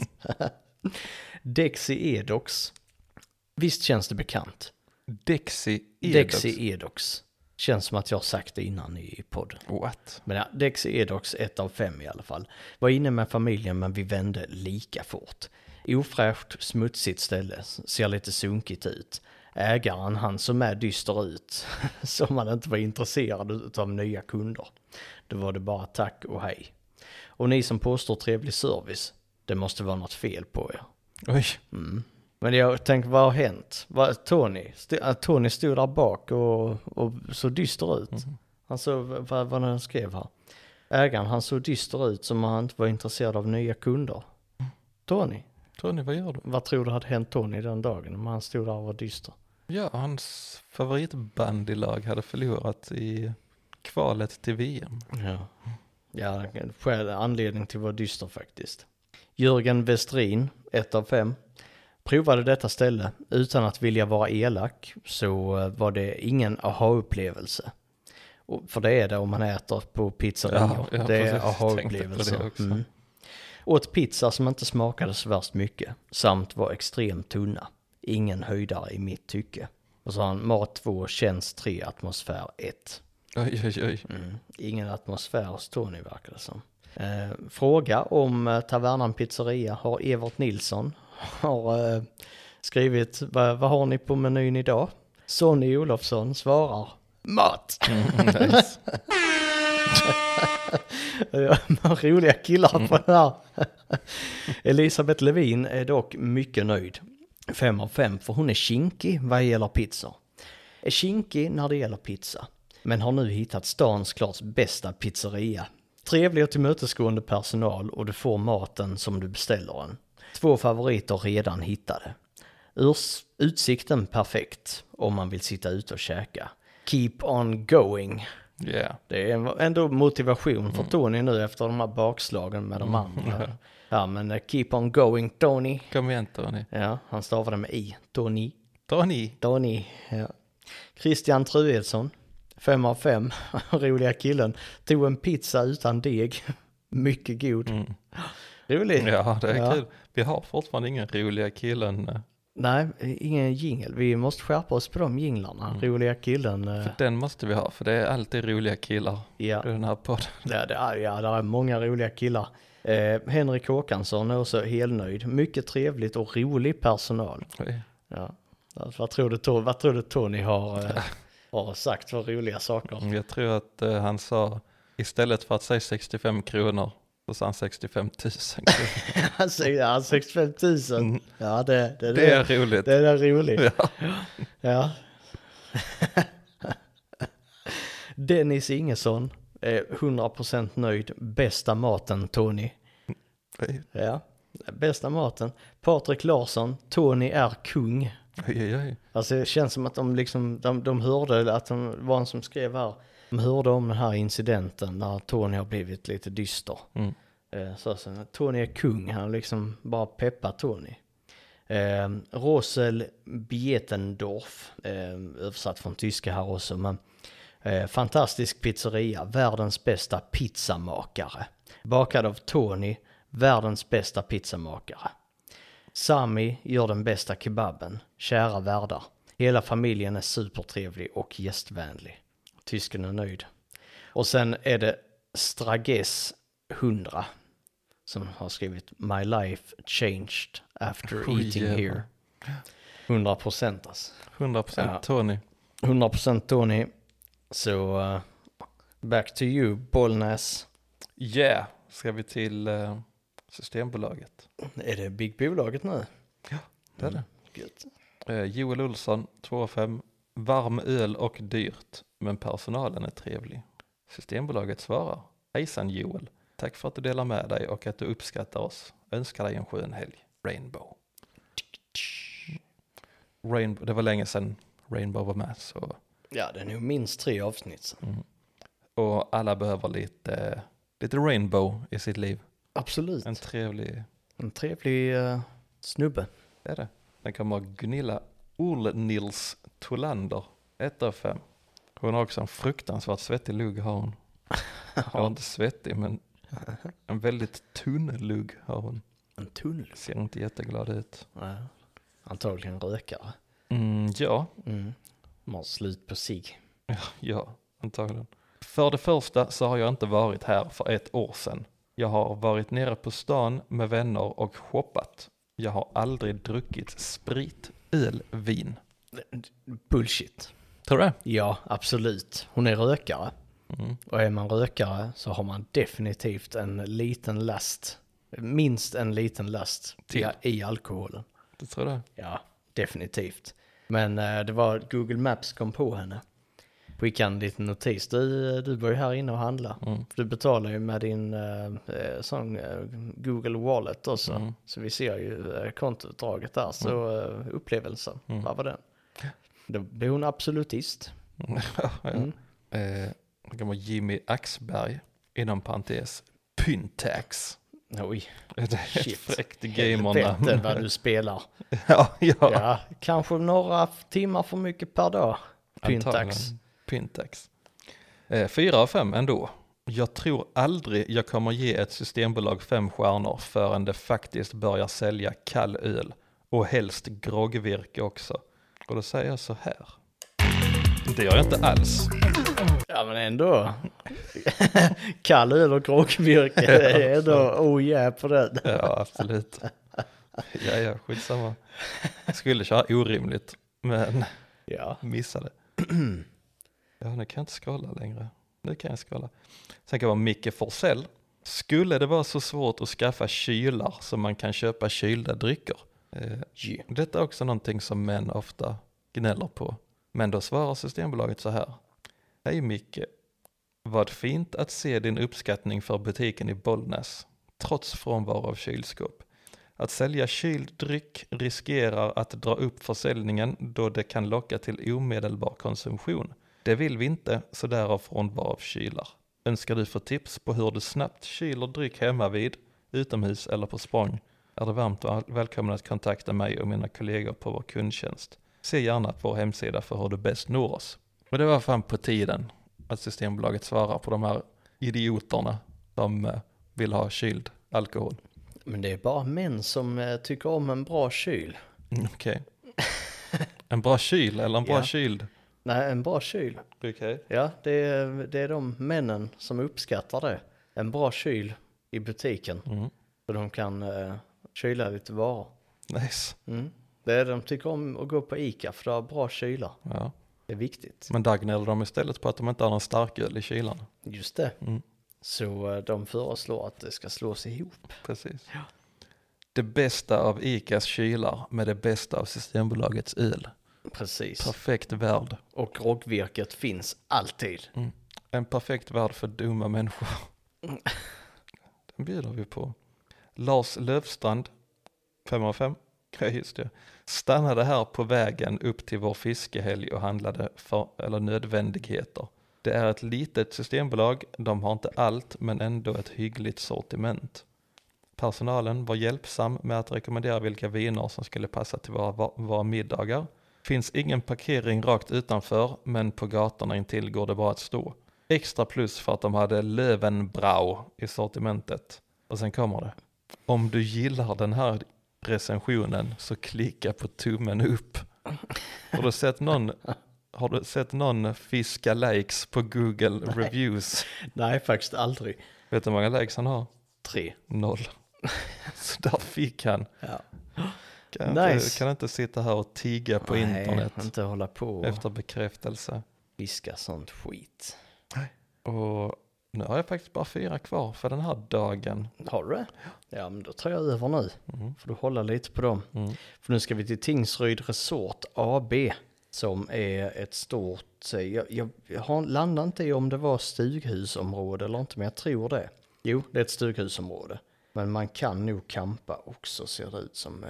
Dexy Edox. Visst känns det bekant? Dexy Edox. Dexy Edox. Känns som att jag har sagt det innan i podden. What? Men ja, Dexy Edox 1 av 5 i alla fall. Var inne med familjen men vi vände lika fort. Ofräscht, smutsigt ställe, ser lite sunkigt ut. Ägaren han som är dyster ut, *laughs* som man inte var intresserad av nya kunder. Då var det bara tack och hej. Och ni som påstår trevlig service, det måste vara något fel på er. Oj. Men jag tänkte, vad har hänt? Vad, Tony, st- Tony stod där bak och, och såg dyster ut. Han såg, vad, vad han skrev här. Ägaren, han såg dyster ut som han inte var intresserad av nya kunder. Tony, Tony, vad gör du? vad tror du hade hänt Tony den dagen om han stod där och var dyster? Ja, hans favoritbandylag hade förlorat i kvalet till VM. Ja, ja skäl, anledning till att vara dyster faktiskt. Jörgen Westrin, 1 av 5. Provade detta ställe utan att vilja vara elak så eh, var det ingen aha-upplevelse. För det är det om man äter på pizzerior. Ja, ja, det är aha-upplevelser. Mm. Åt pizza som inte smakade så värst mycket samt var extremt tunna. Ingen höjdare i mitt tycke. Och så har han mat 2, känns 3, atmosfär 1. Oj, oj, oj. Mm. Ingen atmosfär hos Tony verkar det som. Eh, fråga om eh, Tavernan Pizzeria har Evert Nilsson har eh, skrivit vad, vad har ni på menyn idag? Sonny Olofsson svarar mat. *laughs* Nice. Ja, Roliga killar på det här. Elisabeth Levin är dock mycket nöjd. Fem av fem för hon är kinkig vad gäller pizza. Är kinkig när det gäller pizza. Men har nu hittat stans klart bästa pizzeria. Trevlig och tillmötesgående personal och du får maten som du beställer den. Två favoriter redan hittade. Urs, utsikten perfekt om man vill sitta ute och käka. Keep on going. Yeah. Det är ändå motivation för Tony nu efter de här bakslagen med de andra. *laughs* Ja men eh, keep on going Tony. Kom igen Tony. Ja, han stavade med i. Tony. Tony. Tony. Ja. Christian Truedsson. Fem av fem. *laughs* Roliga killen. Tog en pizza utan deg. *laughs* Mycket god. Mm. Rolig. Ja, det är Ja. kul. Vi har fortfarande ingen roliga killen. eh, Nej, ingen jingel. Vi måste skärpa oss på de jinglarna. Roliga killen. eh, För den måste vi ha, för det är alltid roliga killar Ja, i den här podden. det, det, är, ja, det är många roliga killar. Eh, Henrik Håkansson är också helnöjd. Mycket trevligt och rolig personal. Oj. Ja. Alltså, vad, tror du, vad tror du Tony har, eh, har sagt för roliga saker? Jag tror att eh, han sa, istället för att säga 65 kronor, så sa han 65 000 kronor. Han ja, 65 000. Mm. Ja, det, det, Det är roligt. det är roligt. Ja. Ja. Dennis Ingesson är 100% nöjd. Bästa maten Tony. Oj, Ja, bästa maten. Patrik Larsson, Tony är kung. oj, oj, oj. Alltså det känns som att de liksom, de, de hörde att de var en som skrev här. De hörde om den här incidenten när Tony har blivit lite dyster. Mm. Eh, Så, så Tony är kung, han liksom bara peppar Tony. Eh, Rosel Bietendorf, eh, översatt från tyska här också, men eh, fantastisk pizzeria, världens bästa pizzamakare. Bakad av Tony, världens bästa pizzamakare. Sami gör den bästa kebaben, kära värdar. Hela familjen är supertrevlig och gästvänlig. Tysken är nöjd. Och sen är det Strages 100 som har skrivit My life changed after Oj, eating jävlar. here. 100 procent alltså. 100% Ja. Tony. 100 procent Tony. Så uh, back to you Bollnäs. Yeah, ska vi till eh, Systembolaget? Är det Big Bolaget nu? Det är det. Gött. Eh, Joel Olsson, 2,5. Varm öl och dyrt, men personalen är trevlig. Systembolaget svarar. Hejsan Joel. Tack för att du delar med dig och att du uppskattar oss. Önskar dig en skön helg. Rainbow. Rainbow. Det var länge sedan Rainbow var med. Så. Ja, det är nog minst tre avsnitt. sen. Mm. Och alla behöver lite, lite Rainbow i sitt liv. Absolut. En trevlig, En trevlig uh, snubbe. det är det. Den kommer Gunilla Olnils Tolander, 1 av 5. Hon har också en fruktansvärt svettig lugg har hon. *laughs* Ja. inte svettig men en väldigt tunn lugg har hon. En tunnel. Ser inte jätteglad ut. Ja. Antagligen rökare. Mm, ja, Mm. De har slut på sig. *laughs* ja, antagligen. För det första så har jag inte varit här för ett år sedan. Jag har varit nere på stan med vänner och shoppat. Jag har aldrig druckit sprit, öl, vin. Bullshit. Tror du det? Ja, absolut. Hon är rökare. Mm. Och är man rökare så har man definitivt en liten last. Minst en liten last Till. i, alkoholen. Du tror det? Ja, definitivt. Men eh, det var Google Maps kom på henne. Skickade en liten notis. Du, du var ju här inne och handla. Mm. Du betalar ju med din eh, eh, sån Google Wallet också. Mm. Så vi ser ju kontoutdraget där. Så eh, upplevelsen, Mm. vad var den? Då blir hon absolutist. *laughs* Mm. Eh, det kan vara Jimmy Axberg, inom parentes, Pyntax. Oj, Det är Shit. fräckt helvete gamernamn. vad du *laughs* spelar. ja, ja. Ja, kanske några timmar för mycket per dag. Pyntax. Pyntax. Eh, fyra av fem ändå. Jag tror aldrig jag kommer ge ett systembolag fem stjärnor förrän det faktiskt börjar sälja kall öl. Och helst groggvirke också. Och då säger jag så här. Det gör jag inte alls. Ja men ändå. *laughs* Kall och groggvirke. Det är ändå oh yeah på den. Ja, absolut. Ja, ja, skitsamma. Jag skulle köra orimligt, men Ja. missade. *clears throat* Ja, nu kan jag inte skrolla längre. Nu kan jag skrolla. Sen kan det vara Micke Forsell. Skulle det vara så svårt att skaffa kylar så man kan köpa kylda drycker? Eh, Yeah. detta är också någonting som män ofta gnäller på. Men då svarar Systembolaget så här. Hej Micke. Vad fint att se din uppskattning för butiken i Bollnäs, trots frånvaro av kylskåp. Att sälja kyld dryck riskerar att dra upp försäljningen då det kan locka till omedelbar konsumtion. Det vill vi inte, så därav frånvaro av kylar. Önskar du få tips på hur du snabbt kyler dryck hemmavid, utomhus eller på språng är du varmt väl- välkommen att kontakta mig och mina kollegor på vår kundtjänst. Se gärna på vår hemsida för hur du bäst når oss. Men det var fan på tiden att Systembolaget svarar på de här idioterna som eh, vill ha kyld alkohol. Men det är bara män som eh, tycker om en bra kyl. Mm, Okej. *laughs* En bra kyl eller en bra Ja. kyld? Nej, en bra kyl. Okej. Ja, det är, det är de männen som uppskattar det. En bra kyl i butiken. Mm. Så de kan eh, kyla lite varor. Nice. Mm. Det är de tycker om att gå på Ica för det har bra kylar. Ja. Det är viktigt. Men där gnäller de istället på att de inte har någon starköl i kylan. Just det. Mm. Så eh, de föreslår att det ska slås ihop. Precis. Det bästa av Icas kylar med det bästa av Systembolagets öl. Precis. Perfekt värld. Och groggvirket finns alltid. En perfekt värld för dumma människor. Den bjuder vi på. Lars Lövstrand, 5 av 5. *laughs* Ja, just det. Stannade här på vägen upp till vår fiskehelg och handlade för, eller nödvändigheter. Det är ett litet systembolag, de har inte allt men ändå ett hyggligt sortiment. Personalen var hjälpsam med att rekommendera vilka viner som skulle passa till våra, våra middagar. Finns ingen parkering rakt utanför, men på gatorna intill går det bara att stå. Extra plus för att de hade Löwenbrau i sortimentet. Och sen kommer det. Om du gillar den här recensionen så klicka på tummen upp. Har du sett någon, har du sett någon fiska likes på Google reviews? Nej, faktiskt aldrig. Vet du hur många likes han har? Tre. Noll. *laughs* Så där fick han. Ja. Kan, Nice. inte, kan inte sitta här och tiga på internet Nej, inte hålla på efter bekräftelse. fiska sånt skit. Och nu har jag faktiskt bara fyra kvar för den här dagen. Har du det? Ja, men då tar jag över nu. Mm. Får du hålla lite på dem. Mm. För nu ska vi till Tingsryd Resort AB. Som är ett stort, eh, jag, jag, jag har landat inte i om det var stughusområde eller inte, men jag tror det. Jo, det är ett stughusområde. Men man kan nog campa också, ser det ut som eh,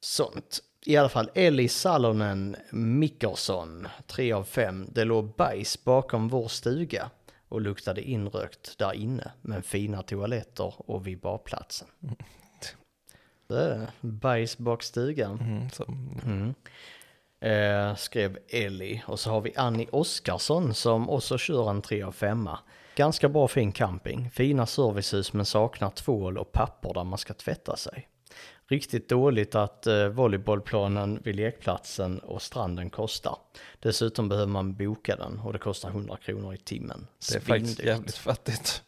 sånt. I alla fall, Ellie Salonen Mickersson, 3 av 5. Det låg bajs bakom vår stuga och luktade inrökt där inne, men fina toaletter och vid badplatsen. Det är bajs bak stugan. Mm, Mm. Eh, skrev Ellie. Och så har vi Annie Oskarsson som också kör en 3 av 5. Ganska bra fin camping. Fina servicehus men saknar tvål och papper där man ska tvätta sig. Riktigt dåligt att eh, volleybollplanen vid lekplatsen och stranden kostar. Dessutom behöver man boka den och det kostar 100 kronor i timmen. det är faktiskt Svindyrt. jävligt fattigt.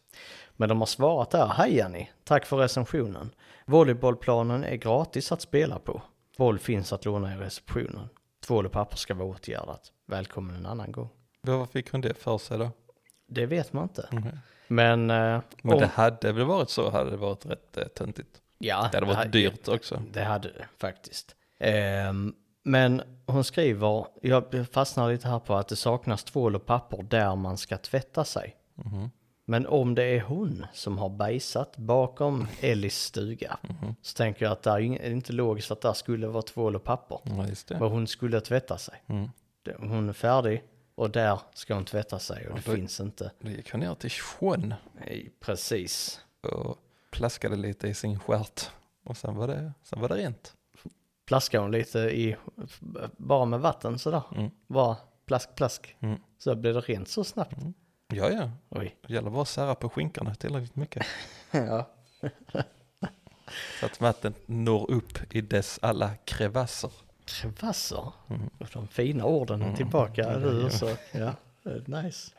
Men de har svarat där. Hej Annie, tack för recensionen. Volleybollplanen är gratis att spela på. Boll finns att låna i receptionen. Tvål och papper ska vara åtgärdat. Välkommen en annan gång. Vad fick hon det för sig då? Det vet man inte. Mhm. Men, eh, Men om- det hade väl varit så hade det varit rätt eh, töntigt. Ja, Det hade varit dyrt också. Det hade det faktiskt. Ehm, men hon skriver, jag fastnar lite här på att det saknas tvål och papper där man ska tvätta sig. Mhm. Men om det är hon som har bajsat bakom Ellis stuga Mhm. så tänker jag att det är inte logiskt att där skulle vara tvål och papper. Ja, det. För hon skulle tvätta sig. Mm. Det- Hon är färdig och där ska hon tvätta sig och det då- finns inte. Det han ner till sjön Nej, precis. och plaskade lite i sin stjärt. Och sen var det, sen var det rent. Plaskar hon lite i, bara med vatten sådär. Mm. Bara plask, plask. Mm. Så blir det rent så snabbt. Ja, ja. Oj. Det gäller bara att sära på skinkorna tillräckligt mycket. *laughs* Ja. Så att vattnet når upp i dess alla krevasser. Krevasser. Mm. Och de fina orden är tillbaka. Ja. Så, ja, är nice.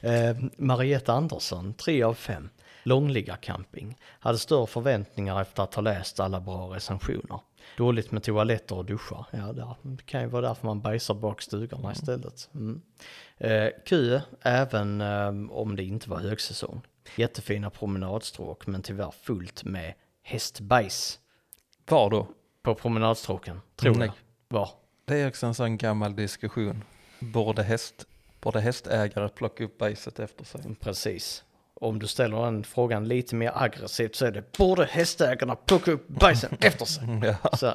Eh, Marietta Andersson, 3 av 5. Långliga camping. Hade större förväntningar efter att ha läst alla bra recensioner. Dåligt med toaletter och duschar. Ja, där. det kan ju vara därför man bajsar bak stugorna istället. Mm. Eh, kö, även eh, om det inte var högsäsong. Jättefina promenadstråk, men tyvärr fullt med hästbajs Var då? på promenadstråken, tror Nej. jag. Var. Det är också en sån gammal diskussion. Borde, häst, borde hästägare plocka upp bajset efter sig? Precis. Om du ställer den frågan lite mer aggressivt så är det borde hästägarna plocka upp bajsen *laughs* efter sig? Ja. Så,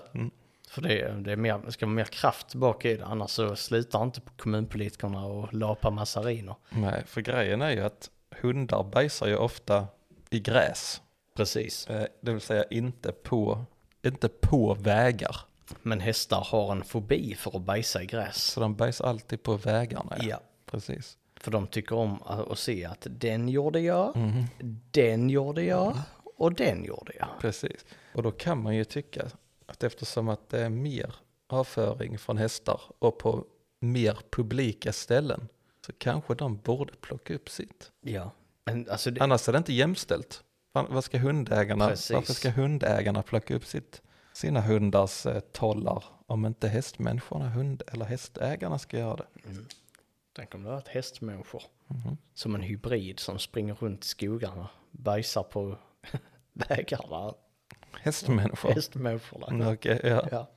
för det, det, är mer, det ska vara mer kraft bak i det, annars så slutar inte kommunpolitikerna och lapa massariner. Nej, för grejen är ju att hundar bajsar ju ofta i gräs. Precis. Eh, Det vill säga inte på, inte på vägar. Men hästar har en fobi för att bajsa i gräs. Så de bajsar alltid på vägarna. Ja. Precis. För de tycker om att se att den gjorde jag, Mhm. den gjorde jag och den gjorde jag. Precis. Och då kan man ju tycka att eftersom att det är mer avföring från hästar och på mer publika ställen så kanske de borde plocka upp sitt. Ja. Men alltså det, Annars är det inte jämställt. Vad ska hundägarna, Precis. varför ska hundägarna plocka upp sitt, sina hundars eh, tollar om inte hästmänniskorna, hund eller hästägarna ska göra det? Tänk om det var ett hästmänniskor. Mhm. Som en hybrid som springer runt i skogarna, bajsar på *laughs* vägarna. Hästmänniskor? Hästmänniskorna. Mm, Okej, ja. Ja.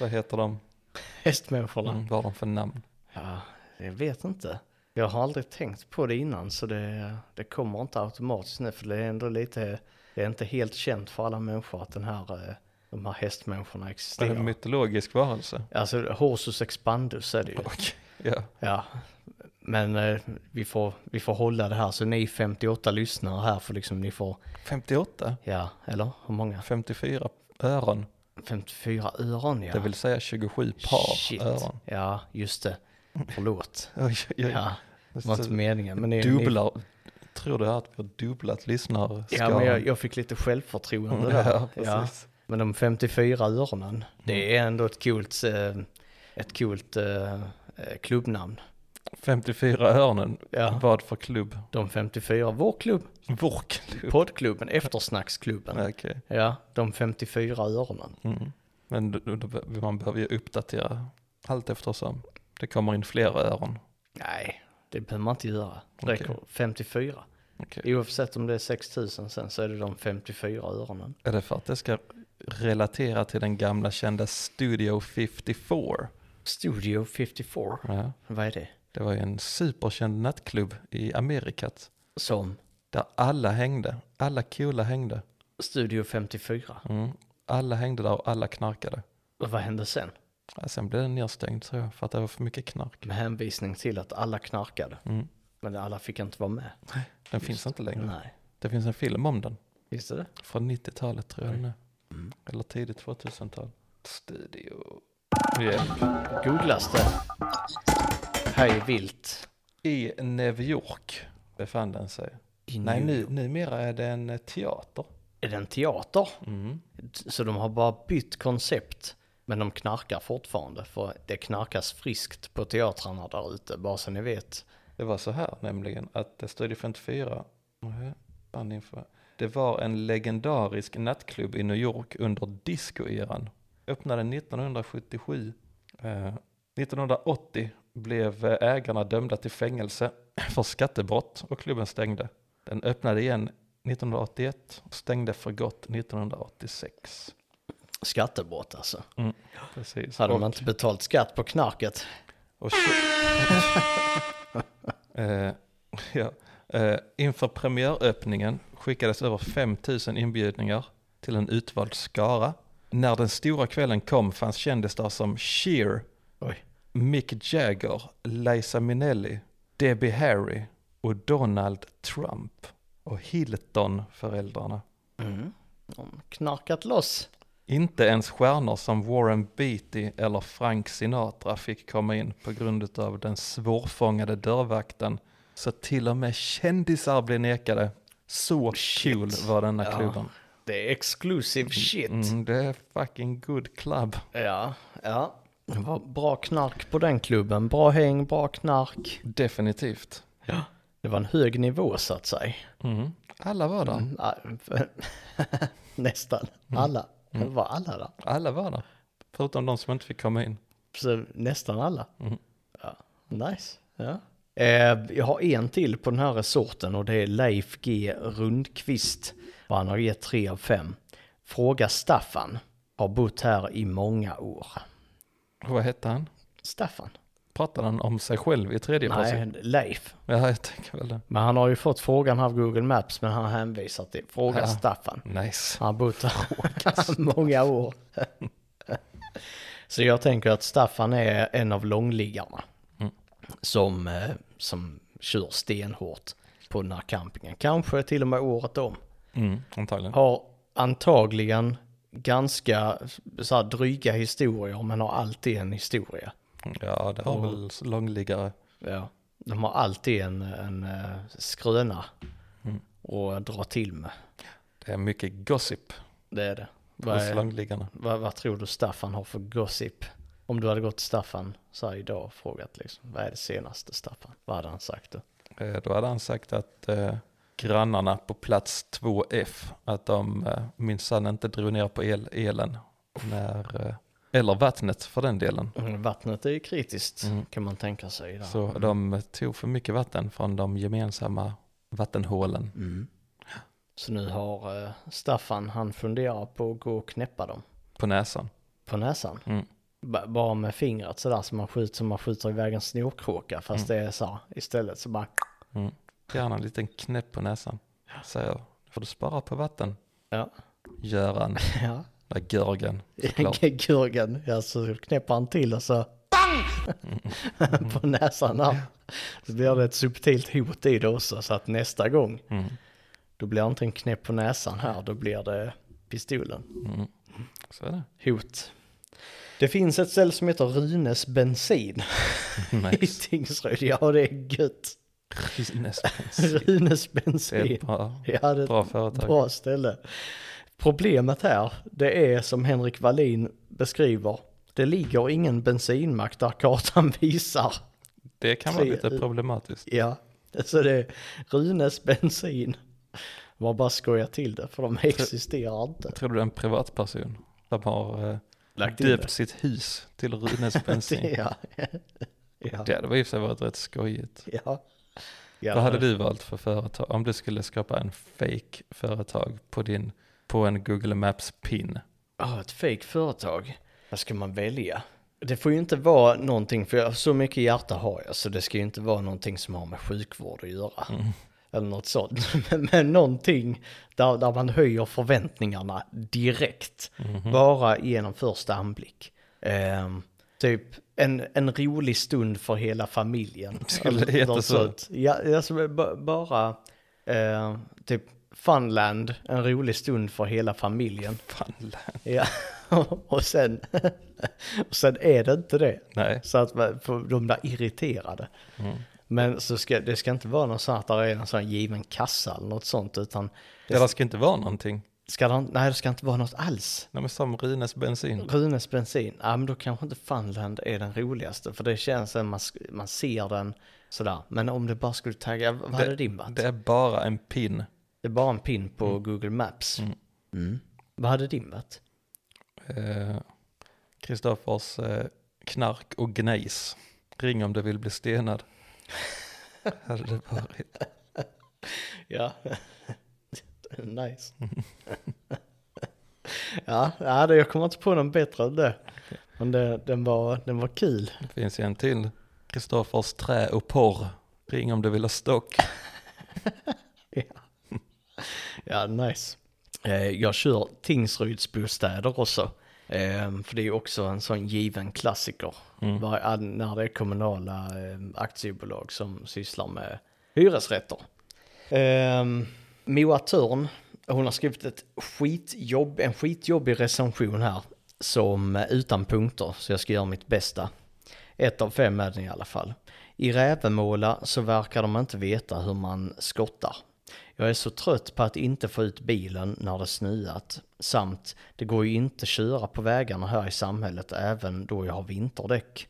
Vad heter de? Hästmänniskorna. Mm, vad har de för namn? Ja, jag vet inte. Jag har aldrig tänkt på det innan så det, det kommer inte automatiskt nu för det är ändå lite, det är inte helt känt för alla människor att den här, eh, de här hästmänniskorna Är det existerar. en mytologisk varelse? Alltså horsus expandus är det ju. Okej, ja. Ja, men eh, vi, får, vi får hålla det här så ni 58 lyssnare här för liksom ni får, 58? ja, eller hur många? 54 öron, 54 öron ja. det vill säga 27 par Shit. öron. Ja, just det. Förlåt. *laughs* Oj, oj. Ja, det var inte meningen. Men ni, ni, Dubblar, tror du att vi har dubblat lyssnarskaran? ja, men jag, jag fick lite självförtroende där. Ja, Ja, precis. men de 54 öronen, Mm. det är ändå ett coolt, eh, ett coolt eh, klubbnamn. 54 öronen, Ja. vad för klubb? De 54, vår klubb, Vår klubb. poddklubben, eftersnacksklubben. Okej. Ja, de 54 öronen. Mm. Men då, då, man behöver ju uppdatera allt eftersom det kommer in fler öron. Nej, det behöver man inte göra. Det räcker 54. Okej. Oavsett om det är 6000 sen så är det de 54 öronen. Är det för att det ska relatera till den gamla kända Studio 54? Studio 54, Ja. vad är det? Det var ju en superkänd nattklubb i Amerikat. Som Där alla hängde. Alla coola hängde. Studio 54. Mm. Alla hängde där och alla knarkade. Och vad hände sen? Ja, sen blev den nedstängd tror jag för att det var för mycket knark. Med hänvisning till att alla knarkade. Mm. Men alla fick inte vara med. Den finns inte längre. Nej. Det finns en film om den. Visste det? Från 90-talet tror jag den är. Mm. Eller tidigt 2000-tal. Studio. Yeah. Googlas det? Hej vilt. I New York befann den sig. I Nej, nu, numera är det en teater. Är det en teater? Mm. Så de har bara bytt koncept. Men de knarkar fortfarande. För det knarkas friskt på teatrarna där ute. Bara så ni vet. Det var så här nämligen att eh, Studio 54, Nej, fan info. det var en legendarisk nattklubb i New York under discoeran. Öppnade 1977. Eh, 1980 blev ägarna dömda till fängelse *clears throat* för skattebrott och klubben stängde. Den öppnade igen 1981 och stängde för gott 1986. Skattebrott alltså. Precis. Hade och, man inte betalt skatt på knarket. och *laughs* eh, ja. eh, inför premiäröppningen skickades över 5000 inbjudningar till en utvald skara. När den stora kvällen kom fanns kändisar som Cher, Oj. Mick Jagger, Liza Minnelli, Debbie Harry och Donald Trump. Och Hilton-föräldrarna. Mm. De knarkat loss. Inte ens stjärnor som Warren Beatty eller Frank Sinatra fick komma in på grund av den svårfångade dörrvakten. Så till och med kändisar blev nekade. Så Shit. cool var denna Ja. Det är exclusive shit. Mm, det är fucking good club. Ja, ja. Det var bra knark på den klubben. Bra häng, bra knark. Definitivt. Ja. Det var en hög nivå så att säga. Mm. Alla var där. Mm, *laughs* Nästan alla. Det var alla där. Alla var där. Förutom de som inte fick komma in. Så nästan alla. Mm. Ja, nice. Ja. Eh, jag har en till på den här resorten och det är Leif G Rundqvist. Och han har gett tre av fem. Fråga Staffan. Har bott här i många år. Och vad hette han? Staffan? Pratade han om sig själv i tredje person? Nej, Leif. Ja, jag tänker väl det. Men han har ju fått frågan av Google Maps men han har hänvisat till fråga Ja. Staffan. Nice. Han har bott här *laughs* många år. Så jag tänker att Staffan är en av långliggarna. Mm. Som, eh, som kör stenhårt på den här campingen. Kanske till och med året om. Mm, antagligen. Har antagligen ganska så här, dryga historier men har alltid en historia. Ja, det har Och- väl långliggare. Ja. De har alltid en, en eh, skröna Mm. att dra till med. Det är mycket gossip Det är det. Vad, är, vad, vad tror du Staffan har för gossip? Om du hade gått till Staffan så här idag och frågat liksom, vad är det senaste Staffan? Vad hade han sagt då? Eh, Då hade han sagt att eh, grannarna på plats 2F, att de eh, minsann inte drog ner på el, elen. När, eh, eller vattnet för den delen. Mm, Vattnet är ju kritiskt Mm. kan man tänka sig. Där. Så de tog för mycket vatten från de gemensamma vattenhålen. Mm. Så nu har eh, Staffan, han funderar på att gå och knäppa dem på näsan. på näsan. Mm. Ba- bara med fingret sådär som man skjuter, som man skjuter iväg en snorkråka. Fast det är så här, istället så bara Mm. Gärna en liten knäpp på näsan. Säger, "Nu får du spara på vatten. Ja. Göran, *laughs* Ja. där Görgen. Gurgen, *laughs* ja så knäpper han till och så *laughs* på näsan här. Så blir det ett subtilt hot i det också så att nästa gång Mm. då blir det inte en knäpp på näsan här, då blir det pistolen. Mm. Så är det. Hot. Det finns ett ställe som heter Runes bensin i Nice. Tingsryd. Ja det är gött. Nästan. Runes *laughs* Det är bensin. ett bra, Ja, det är bra företag. bra ställe. Problemet här, det är som Henrik Wallin beskriver. Det ligger ingen bensinmack där kartan *laughs* visar. Det kan vara lite problematiskt. Ja, så det är Runes bensin. Var bara skoja till det, för de existerar inte. Tror du det är en privatperson som har eh, Lagt döpt sitt hus till *laughs* Runes bensin? Ja. Ja. Det hade i och för sig varit rätt skojigt. ja. Ja. Vad hade du valt för företag? Om du skulle skapa en fake företag på din, på en Google Maps pin. Ja, ett fake företag. Vad ska man välja? Det får ju inte vara någonting, för jag, så mycket hjärta har jag, så det ska ju inte vara någonting som har med sjukvård att göra. Eller något sånt. *laughs* Men, men någonting där, där man höjer förväntningarna direkt. Bara genom första anblick. Ehm, typ en, en rolig stund för hela familjen. Skulle *laughs* det heta så? Ja, alltså, ba- bara eh, typ Funland, en rolig stund för hela familjen. Fan, Ja, *laughs* och sen, *laughs* och sen är det inte det. nej. Så att de blir irriterade. Mm. Men så ska, det ska inte vara någon sån att det är en sån given kassa eller något sånt utan det Det ska inte vara någonting. Ska, det- nej, det ska inte vara något alls. Nej men som Runes bensin. Runes bensin, ja men då kanske inte Funland är den roligaste för det känns som man, man ser den sådär. Men om det bara skulle tagga, vad hade din varit? Det är bara en pin. Det är bara en pin på Google Maps. Mm. Mm. Vad hade din varit? Eh, Kristoffers eh, knark och gnejs. Ring om du vill bli stenad. *laughs* Hade det varit. Ja, *laughs* nice. *laughs* ja, ja, det- jag kommer inte på någon bättre än det. Men det, den, var, den var kul. Det finns ju en till. Kristoffers trä och porr. Ring om du vill ha stock. *laughs* Ja, nice. Eh, jag kör Tingsryds bostäder också. Eh, för det är också en sån given klassiker. Mm. När det är kommunala eh, aktiebolag som sysslar med hyresrätter. Moa Törn, hon har skrivit ett skitjobb, en skitjobbig recension här. Som utan punkter, så jag ska göra mitt bästa. Ett av fem är den i alla fall. I Rävemåla så verkar de inte veta hur man skottar. Jag är så trött på att inte få ut bilen när det snöat. Samt, det går ju inte köra på vägarna här i samhället även då jag har vinterdäck.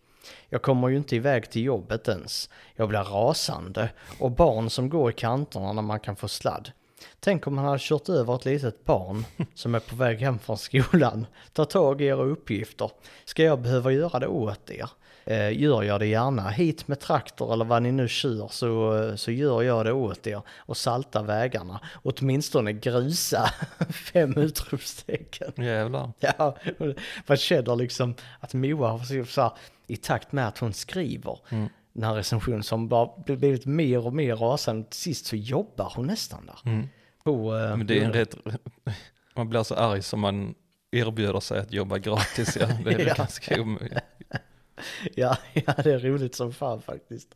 Jag kommer ju inte iväg till jobbet ens. Jag blir rasande. Och barn som går i kanterna när man kan få sladd. Tänk om man hade kört över ett litet barn som är på väg hem från skolan. Ta tag i era uppgifter. Ska jag behöva göra det åt er? Eh, gör jag det gärna. Hit med traktor eller vad ni nu kör så, så gör jag det åt er. Och salta vägarna. Åtminstone grusa. *laughs* Fem utropstecken. Jävlar. Ja, man känner liksom att Moa har så här, i takt med att hon skriver Mm. Den här recensionen som bara blivit mer och mer rasande. Sist så jobbar hon nästan där. Mm. På, eh, Men det är en rätt... *laughs* Man blir så arg som man erbjuder sig att jobba gratis. Ja. Det är *laughs* Ja. ganska omöjligt. *laughs* Ja, ja, det är roligt som fan faktiskt.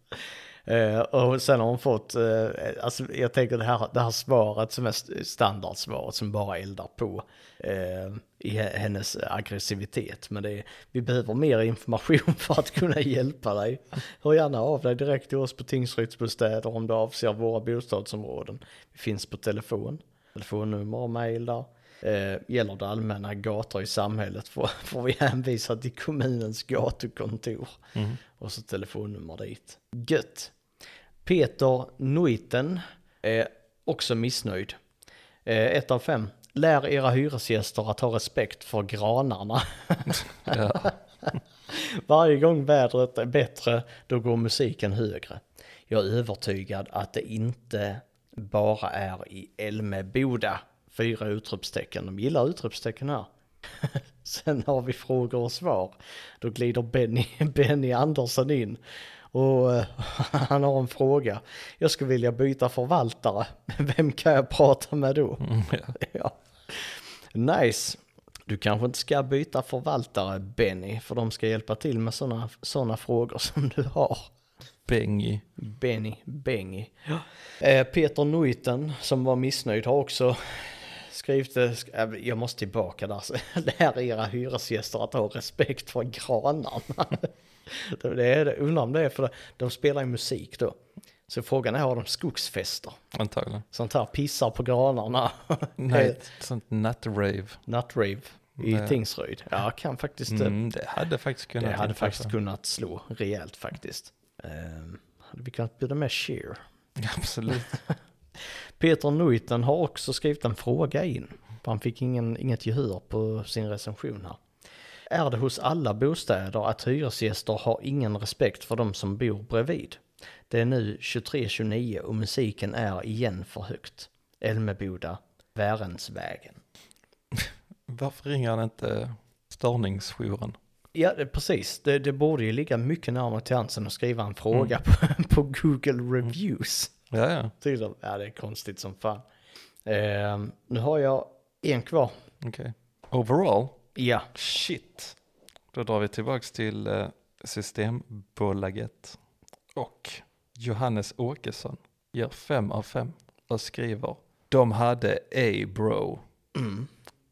Eh, och sen har hon fått, eh, alltså jag tänker det här, det här svaret som är standardsvaret som bara eldar på eh, i hennes aggressivitet. Men det är, vi behöver mer information *laughs* för att kunna hjälpa dig. Hör gärna av dig direkt till oss på Tingsrydsbostäder om du avser våra bostadsområden. Vi finns på telefon, telefonnummer och mejl där. Eh, gäller det allmänna gator i samhället får, *laughs* får vi hänvisa till kommunens gatukontor. Och så telefonnummer dit. Gött. Peter Nuiten är också missnöjd. Eh, ett av fem. Lär era hyresgäster att ha respekt för granarna. *laughs* Ja. *laughs* Varje gång vädret är bättre, då går musiken högre. Jag är övertygad att det inte bara är i Älmeboda. Fyra utropstecken. De gillar utropstecken här. *laughs* Sen har vi frågor och svar. Då glider Benny, *laughs* Benny Andersson in. Och eh, *laughs* han har en fråga. Jag skulle vilja byta förvaltare. Vem kan jag prata med då? ja. Nice. Du kanske inte ska byta förvaltare Benny, för de ska hjälpa till med sådana såna frågor som du har. Bengy. Benny, Bengy. Eh, Peter Nuiten som var missnöjd har också skrivit, det, sk- äh, jag måste tillbaka där, *laughs* lär era hyresgäster att ha respekt för granarna. *laughs* det är det, undrar om det är för de spelar ju musik då. Så frågan är, har de skogsfester? Antagligen. Sånt här pissar på granarna. *laughs* Nej, sånt nattrave. Nuttrave i Nej. Tingsryd. Ja, kan faktiskt, eh, Mm, det hade faktiskt kunnat det hade faktiskt kunnat slå rejält faktiskt. Um, hade vi kunnat bjuda med Sheer. Absolut. Peter Nuiten har också skrivit en fråga in. Han fick ingen, inget gehör på sin recension här. Är det hos alla bostäder att hyresgäster har ingen respekt för de som bor bredvid? Det är nu 23.29 och musiken är igen för högt. Älmeboda, Värensvägen. *laughs* Varför ringer han inte störningsjouren? Ja, det, precis. Det, det borde ju ligga mycket närmare till hands än att skriva en fråga på, *laughs* på Google Reviews. Ja, ja, Till dem. Ja, det är konstigt som fan. Eh, nu har jag en kvar. okej. Overall, Ja, shit. Då drar vi tillbaks till eh, Systembolaget. Och Johannes Åkesson ger fem av fem och skriver De hade A-bro. mm.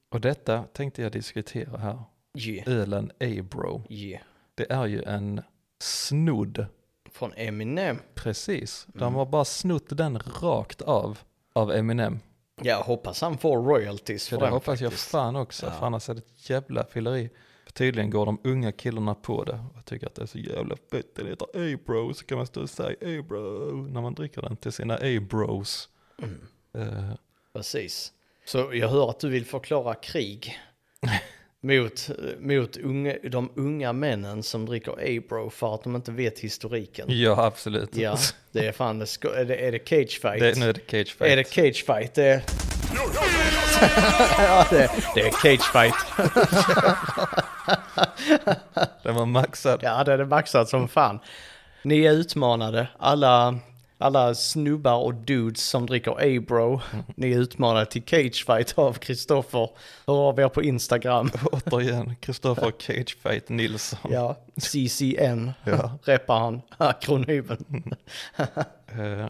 Och detta tänkte jag diskutera här. yeah, Ölen A-bro. yeah. Det är ju en snodd Från Eminem. Precis, de har bara snott den rakt av, av Eminem. Jag hoppas han får royalties för det den hoppas jag faktiskt. fan också, Ja. för annars är det ett jävla fylleri. För tydligen går de unga killarna på det och tycker att det är så jävla fett. Det heter A-bro, så kan man stå och säga A-bro när man dricker den till sina A-bros. Mm. Eh, Precis. Så jag hör att du vill förklara krig *laughs* mot, mot unga, de unga männen som dricker A-bro för att de inte vet historiken. ja, absolut. Ja, det är fan, det är, det, är det cage fight? Det, nu är det cage fight. Är det cage fight? Det är... *laughs* ja, det, det är cage fight. Den var maxad. Ja, det är det maxat som fan. Ni är utmanade, alla, alla snubbar och dudes som dricker A-bro. Ni är utmanade till cage fight av Kristoffer. Hör av er på Instagram. *laughs* Återigen, Kristoffer *laughs* Cage Fight Nilsson. Ja, CCN Ja. *laughs* reppar han akronymen. Eh,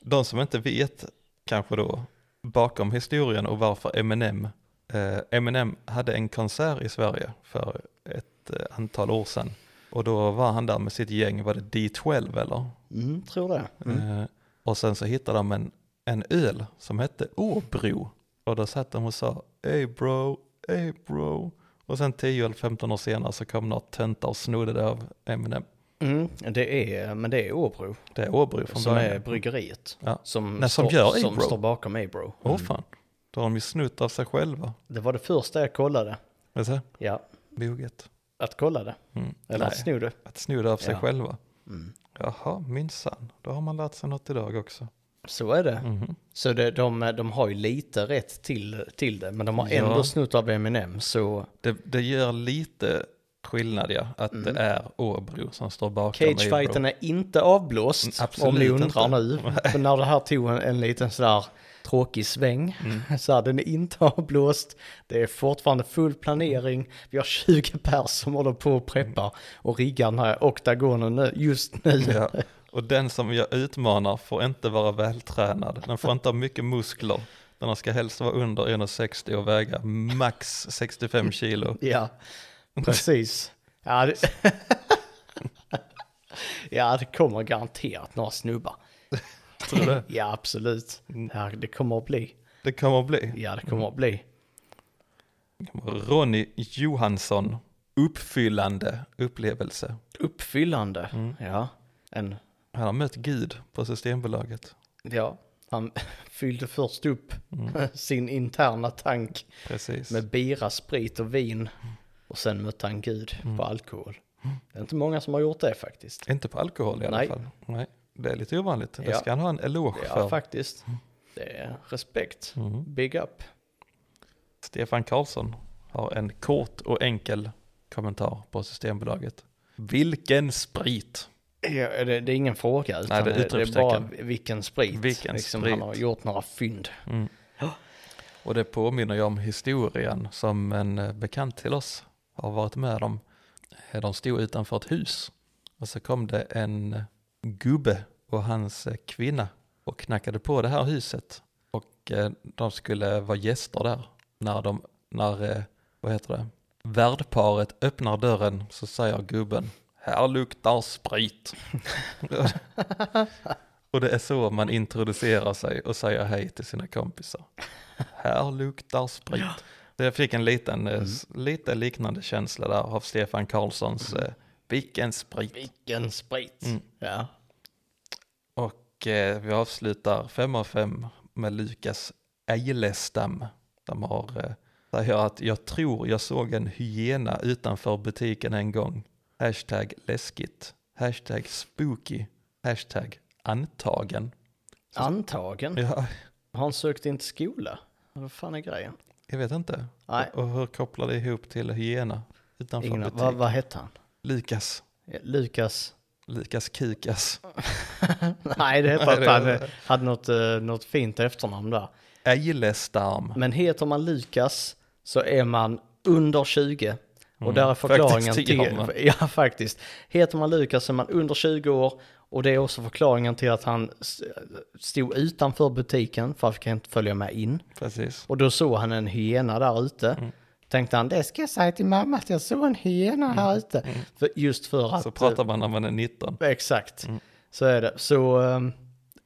De som inte vet kanske då bakom historien och varför Eminem eh, Eminem hade en konsert i Sverige för ett eh, antal år sedan och då var han där med sitt gäng, var det D12 eller? Mm, tror det. Eh, och sen så hittade de en, en öl som hette Åbro och då satt de och sa Ey bro, ey bro och sen 10 eller 15 år senare så kom några töntar och snodde det av Eminem. Mm, det är, men det är Åbro Det är Åbro från som början. är bryggeriet. Ja. Som, Nej, som står, gör som står bakom A-bro. Åh fan, då har de ju snott av sig själva. Det var det första jag kollade. Du? Ja, Boget. Att kolla det. Mm. Eller att Nej, sno det. att sno det av sig Ja. själva. Mm. Jaha, minsann. Då har man lärt sig något idag också. Så är det. Mhm. Så det, de, de har ju lite rätt till, till det, men de har Ja. ändå snott av Eminem, så Det, det gör lite skillnad ja, att det är Åbro som står bakom Mm. cagefighten är inte avblåst, Mm, absolut om ni undrar inte. nu. *laughs* För när det här tog en, en liten sådär tråkig sväng, Mm. *laughs* den är inte avblåst, det är fortfarande full planering, vi har 20 pers som håller på och preppar och riggar den här oktagonen nu, just nu. Ja. *laughs* Och den som jag utmanar får inte vara vältränad. Den får inte ha mycket muskler. Den ska helst vara under 1,60 och väga max 65 kilo. *laughs* Ja, precis. Ja, det... ja, det kommer garanterat några snubbar. Tror du det? *laughs* Ja, absolut. Ja, det kommer att bli. Det kommer att bli. Ja, det kommer att bli. Ronny Johansson, uppfyllande upplevelse. Uppfyllande. Ja, en, Han har mött Gud på Systembolaget. ja, han *laughs* fyllde först upp *laughs* sin interna tank Precis. med bira, sprit och vin. Och sen mötte han Gud på alkohol. Det är inte många som har gjort det faktiskt. Inte på alkohol i alla Nej. fall. Nej. Det är lite ovanligt. Det Ja. ska han ha en eloge Ja, för. faktiskt. Det är respekt. Big up. Stefan Karlsson har en kort och enkel kommentar på Systembolaget. Vilken sprit! Ja, det, det är ingen fråga utan Nej, det är det, är bara vilken sprit. Vilken liksom, sprit. Han har gjort några fynd. *gasps* Och det påminner ju om historien som en eh, bekant till oss har varit med om. Eh, De stod utanför ett hus och så kom det en gubbe och hans eh, kvinna och knackade på det här huset. Och eh, de skulle vara gäster där. När de, när, eh, vad heter det, värdparet öppnar dörren så säger gubben, här luktar sprit. *laughs* och det är så man introducerar sig och säger hej till sina kompisar. Här luktar sprit. Så jag fick en liten, s- lite liknande känsla där av Stefan Karlssons Vilken sprit. Vilken sprit. Mm. Ja. Och eh, vi avslutar 5 av 5 med Lukas Eilestam. De har, eh, säger att jag tror jag såg en hyena utanför butiken en gång. Hashtag läskigt. Hashtag spooky. Hashtag antagen. Antagen. Ja, Har han sökt in till skola? Vad fan är grejen? jag vet inte. Nej. Och hur kopplar det ihop till hyena utanför Ingen, butik? vad, vad hette han? Lukas. Ja, Lukas? Lukas Kikas. *laughs* Nej, det hette Nej, att det- han eh, hade något, eh, något fint efternamn där. Eilestam. Men heter man Lukas så är man under 20. Och där är Faktiskt förklaringen tio till, *laughs* ja faktiskt. Heter man Lukas är man under 20 år och det är också förklaringen till att han stod utanför butiken för att han inte följa med in. Precis. Och då såg han en hyena där ute. Mm. Tänkte han, det ska jag säga till mamma att jag såg en hyena här ute. För, just för att... Mm. Så pratar man när man är 19. eh, Exakt, så är det. Så um,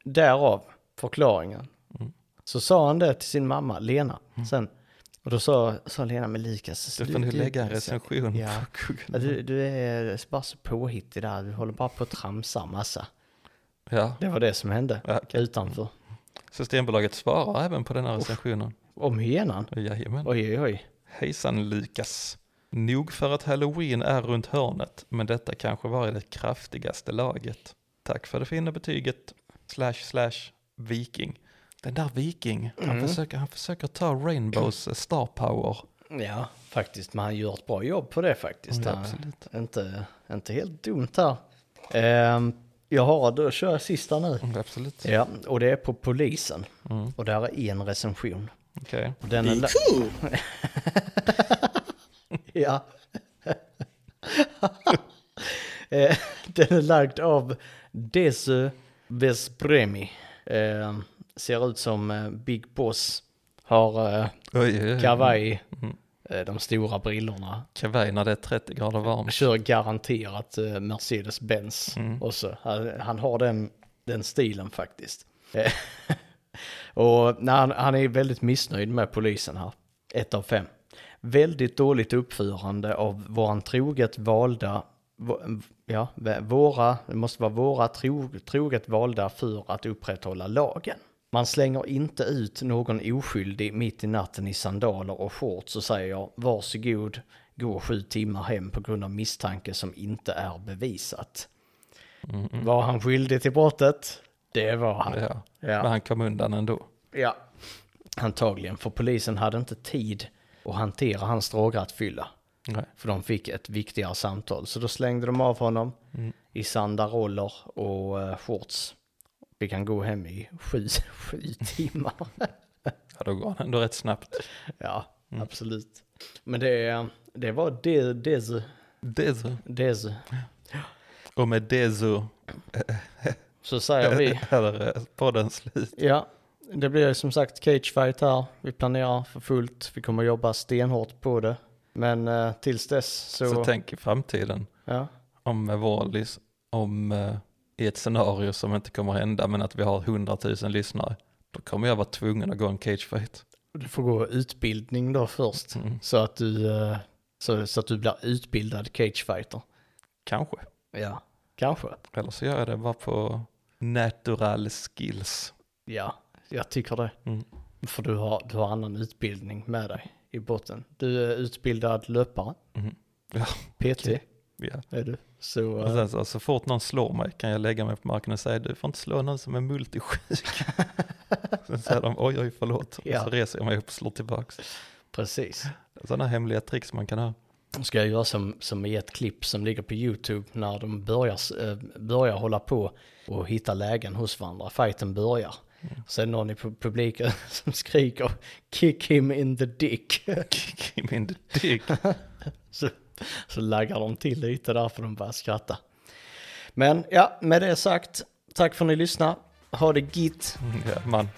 därav förklaringen. Mm. Så sa han det till sin mamma, Lena, sen. Och då sa, sa Lena med Lukas. Du får nu "Slut, lägga en Lukas." recension Ja. på Google. du, du är bara så påhittig där, du håller bara på att tramsa massa. Ja, Det var det som hände Ja, okej. utanför. Systembolaget svarar även på den här recensionen. Om hyenan? Jajamän. Oj, oj, oj. Hejsan Lukas. Nog för att halloween är runt hörnet, men detta kanske var i det kraftigaste laget. Tack för det fina betyget, slash slash viking. Den där viking, han, Mm. försöker, han försöker ta Rainbows eh, star power. Ja, faktiskt. Men han gör ett bra jobb på det faktiskt. Ja, Han- absolut. Inte, inte helt dumt här. Ehm, jag har, då kör jag sista nu. Mm, Absolut. Ja, och det är på polisen. Mm. Och där är en recension. Okej. Och Den är *laughs* ja. *laughs* Eh, Den är lagd av Desu Vespremi. Eh, ser ut som eh, Big Boss. Har eh, Oj, oj, oj. kavaj, eh, de stora brillorna. Kavaj när det är 30 grader varmt. Kör garanterat eh, Mercedes-Benz. Och så, han, han har den, den stilen faktiskt. Eh, *laughs* och han, han är väldigt missnöjd med polisen här. Ett av fem. Väldigt dåligt uppförande av våran troget valda, ja, våra, det måste vara våra tro, troget valda för att upprätthålla lagen. Man slänger inte ut någon oskyldig mitt i natten i sandaler och shorts och säger varsågod, gå sju timmar hem på grund av misstanke som inte är bevisat. Var han skyldig till brottet? Det var han. Ja. Ja. Men han kom undan ändå. Ja. Antagligen, för polisen hade inte tid att hantera hans drograttfylla. Nej. För de fick ett viktigare samtal. Så då slängde de av honom i sandaroller och uh, shorts. Fick han gå hem i sju, *laughs* sju timmar. Ja, då går han ändå rätt snabbt. ja, absolut. Men det, det var det, är så. det. Och med det så säger vi, *laughs* är podden slut. ja, det blir som sagt cagefight här. Vi planerar för fullt. Vi kommer jobba stenhårt på det. Men eh, tills dess så, Så tänk i framtiden. ja, om Wallis, om eh, i ett scenario som inte kommer hända men att vi har 100 000 lyssnare. Då kommer jag vara tvungen att gå en cagefight. du får gå utbildning då först. Mm. Så att du, eh, så, så att du blir utbildad cagefighter. Kanske. Ja, kanske. Eller så gör jag det bara på natural skills. Ja, jag tycker det. Mm. För du har, du har annan utbildning med dig i botten. Du är utbildad löpare, Mhm. *laughs* Ja, PT okej. Ja. är du. Så, Och eh, sen så, så fort någon slår mig kan jag lägga mig på marken och säga du får inte slå någon som är multisjuk. *laughs* sen säger de oj oj förlåt. Ja. Så reser jag mig upp och slår tillbaks. precis. Sådana hemliga tricks man kan ha. Ska jag göra som, som i ett klipp som ligger på YouTube när de börjar, eh, börjar hålla på och hitta lägen hos varandra. Fighten börjar. Sen är någon i pu- publiken *laughs* som skriker kick him in the dick. *laughs* Kick him in the dick. *laughs* så, så laggar de till lite där för de börjar skratta. Men ja, med det sagt, tack för att ni lyssnade. Ha det gitt. Ja, man.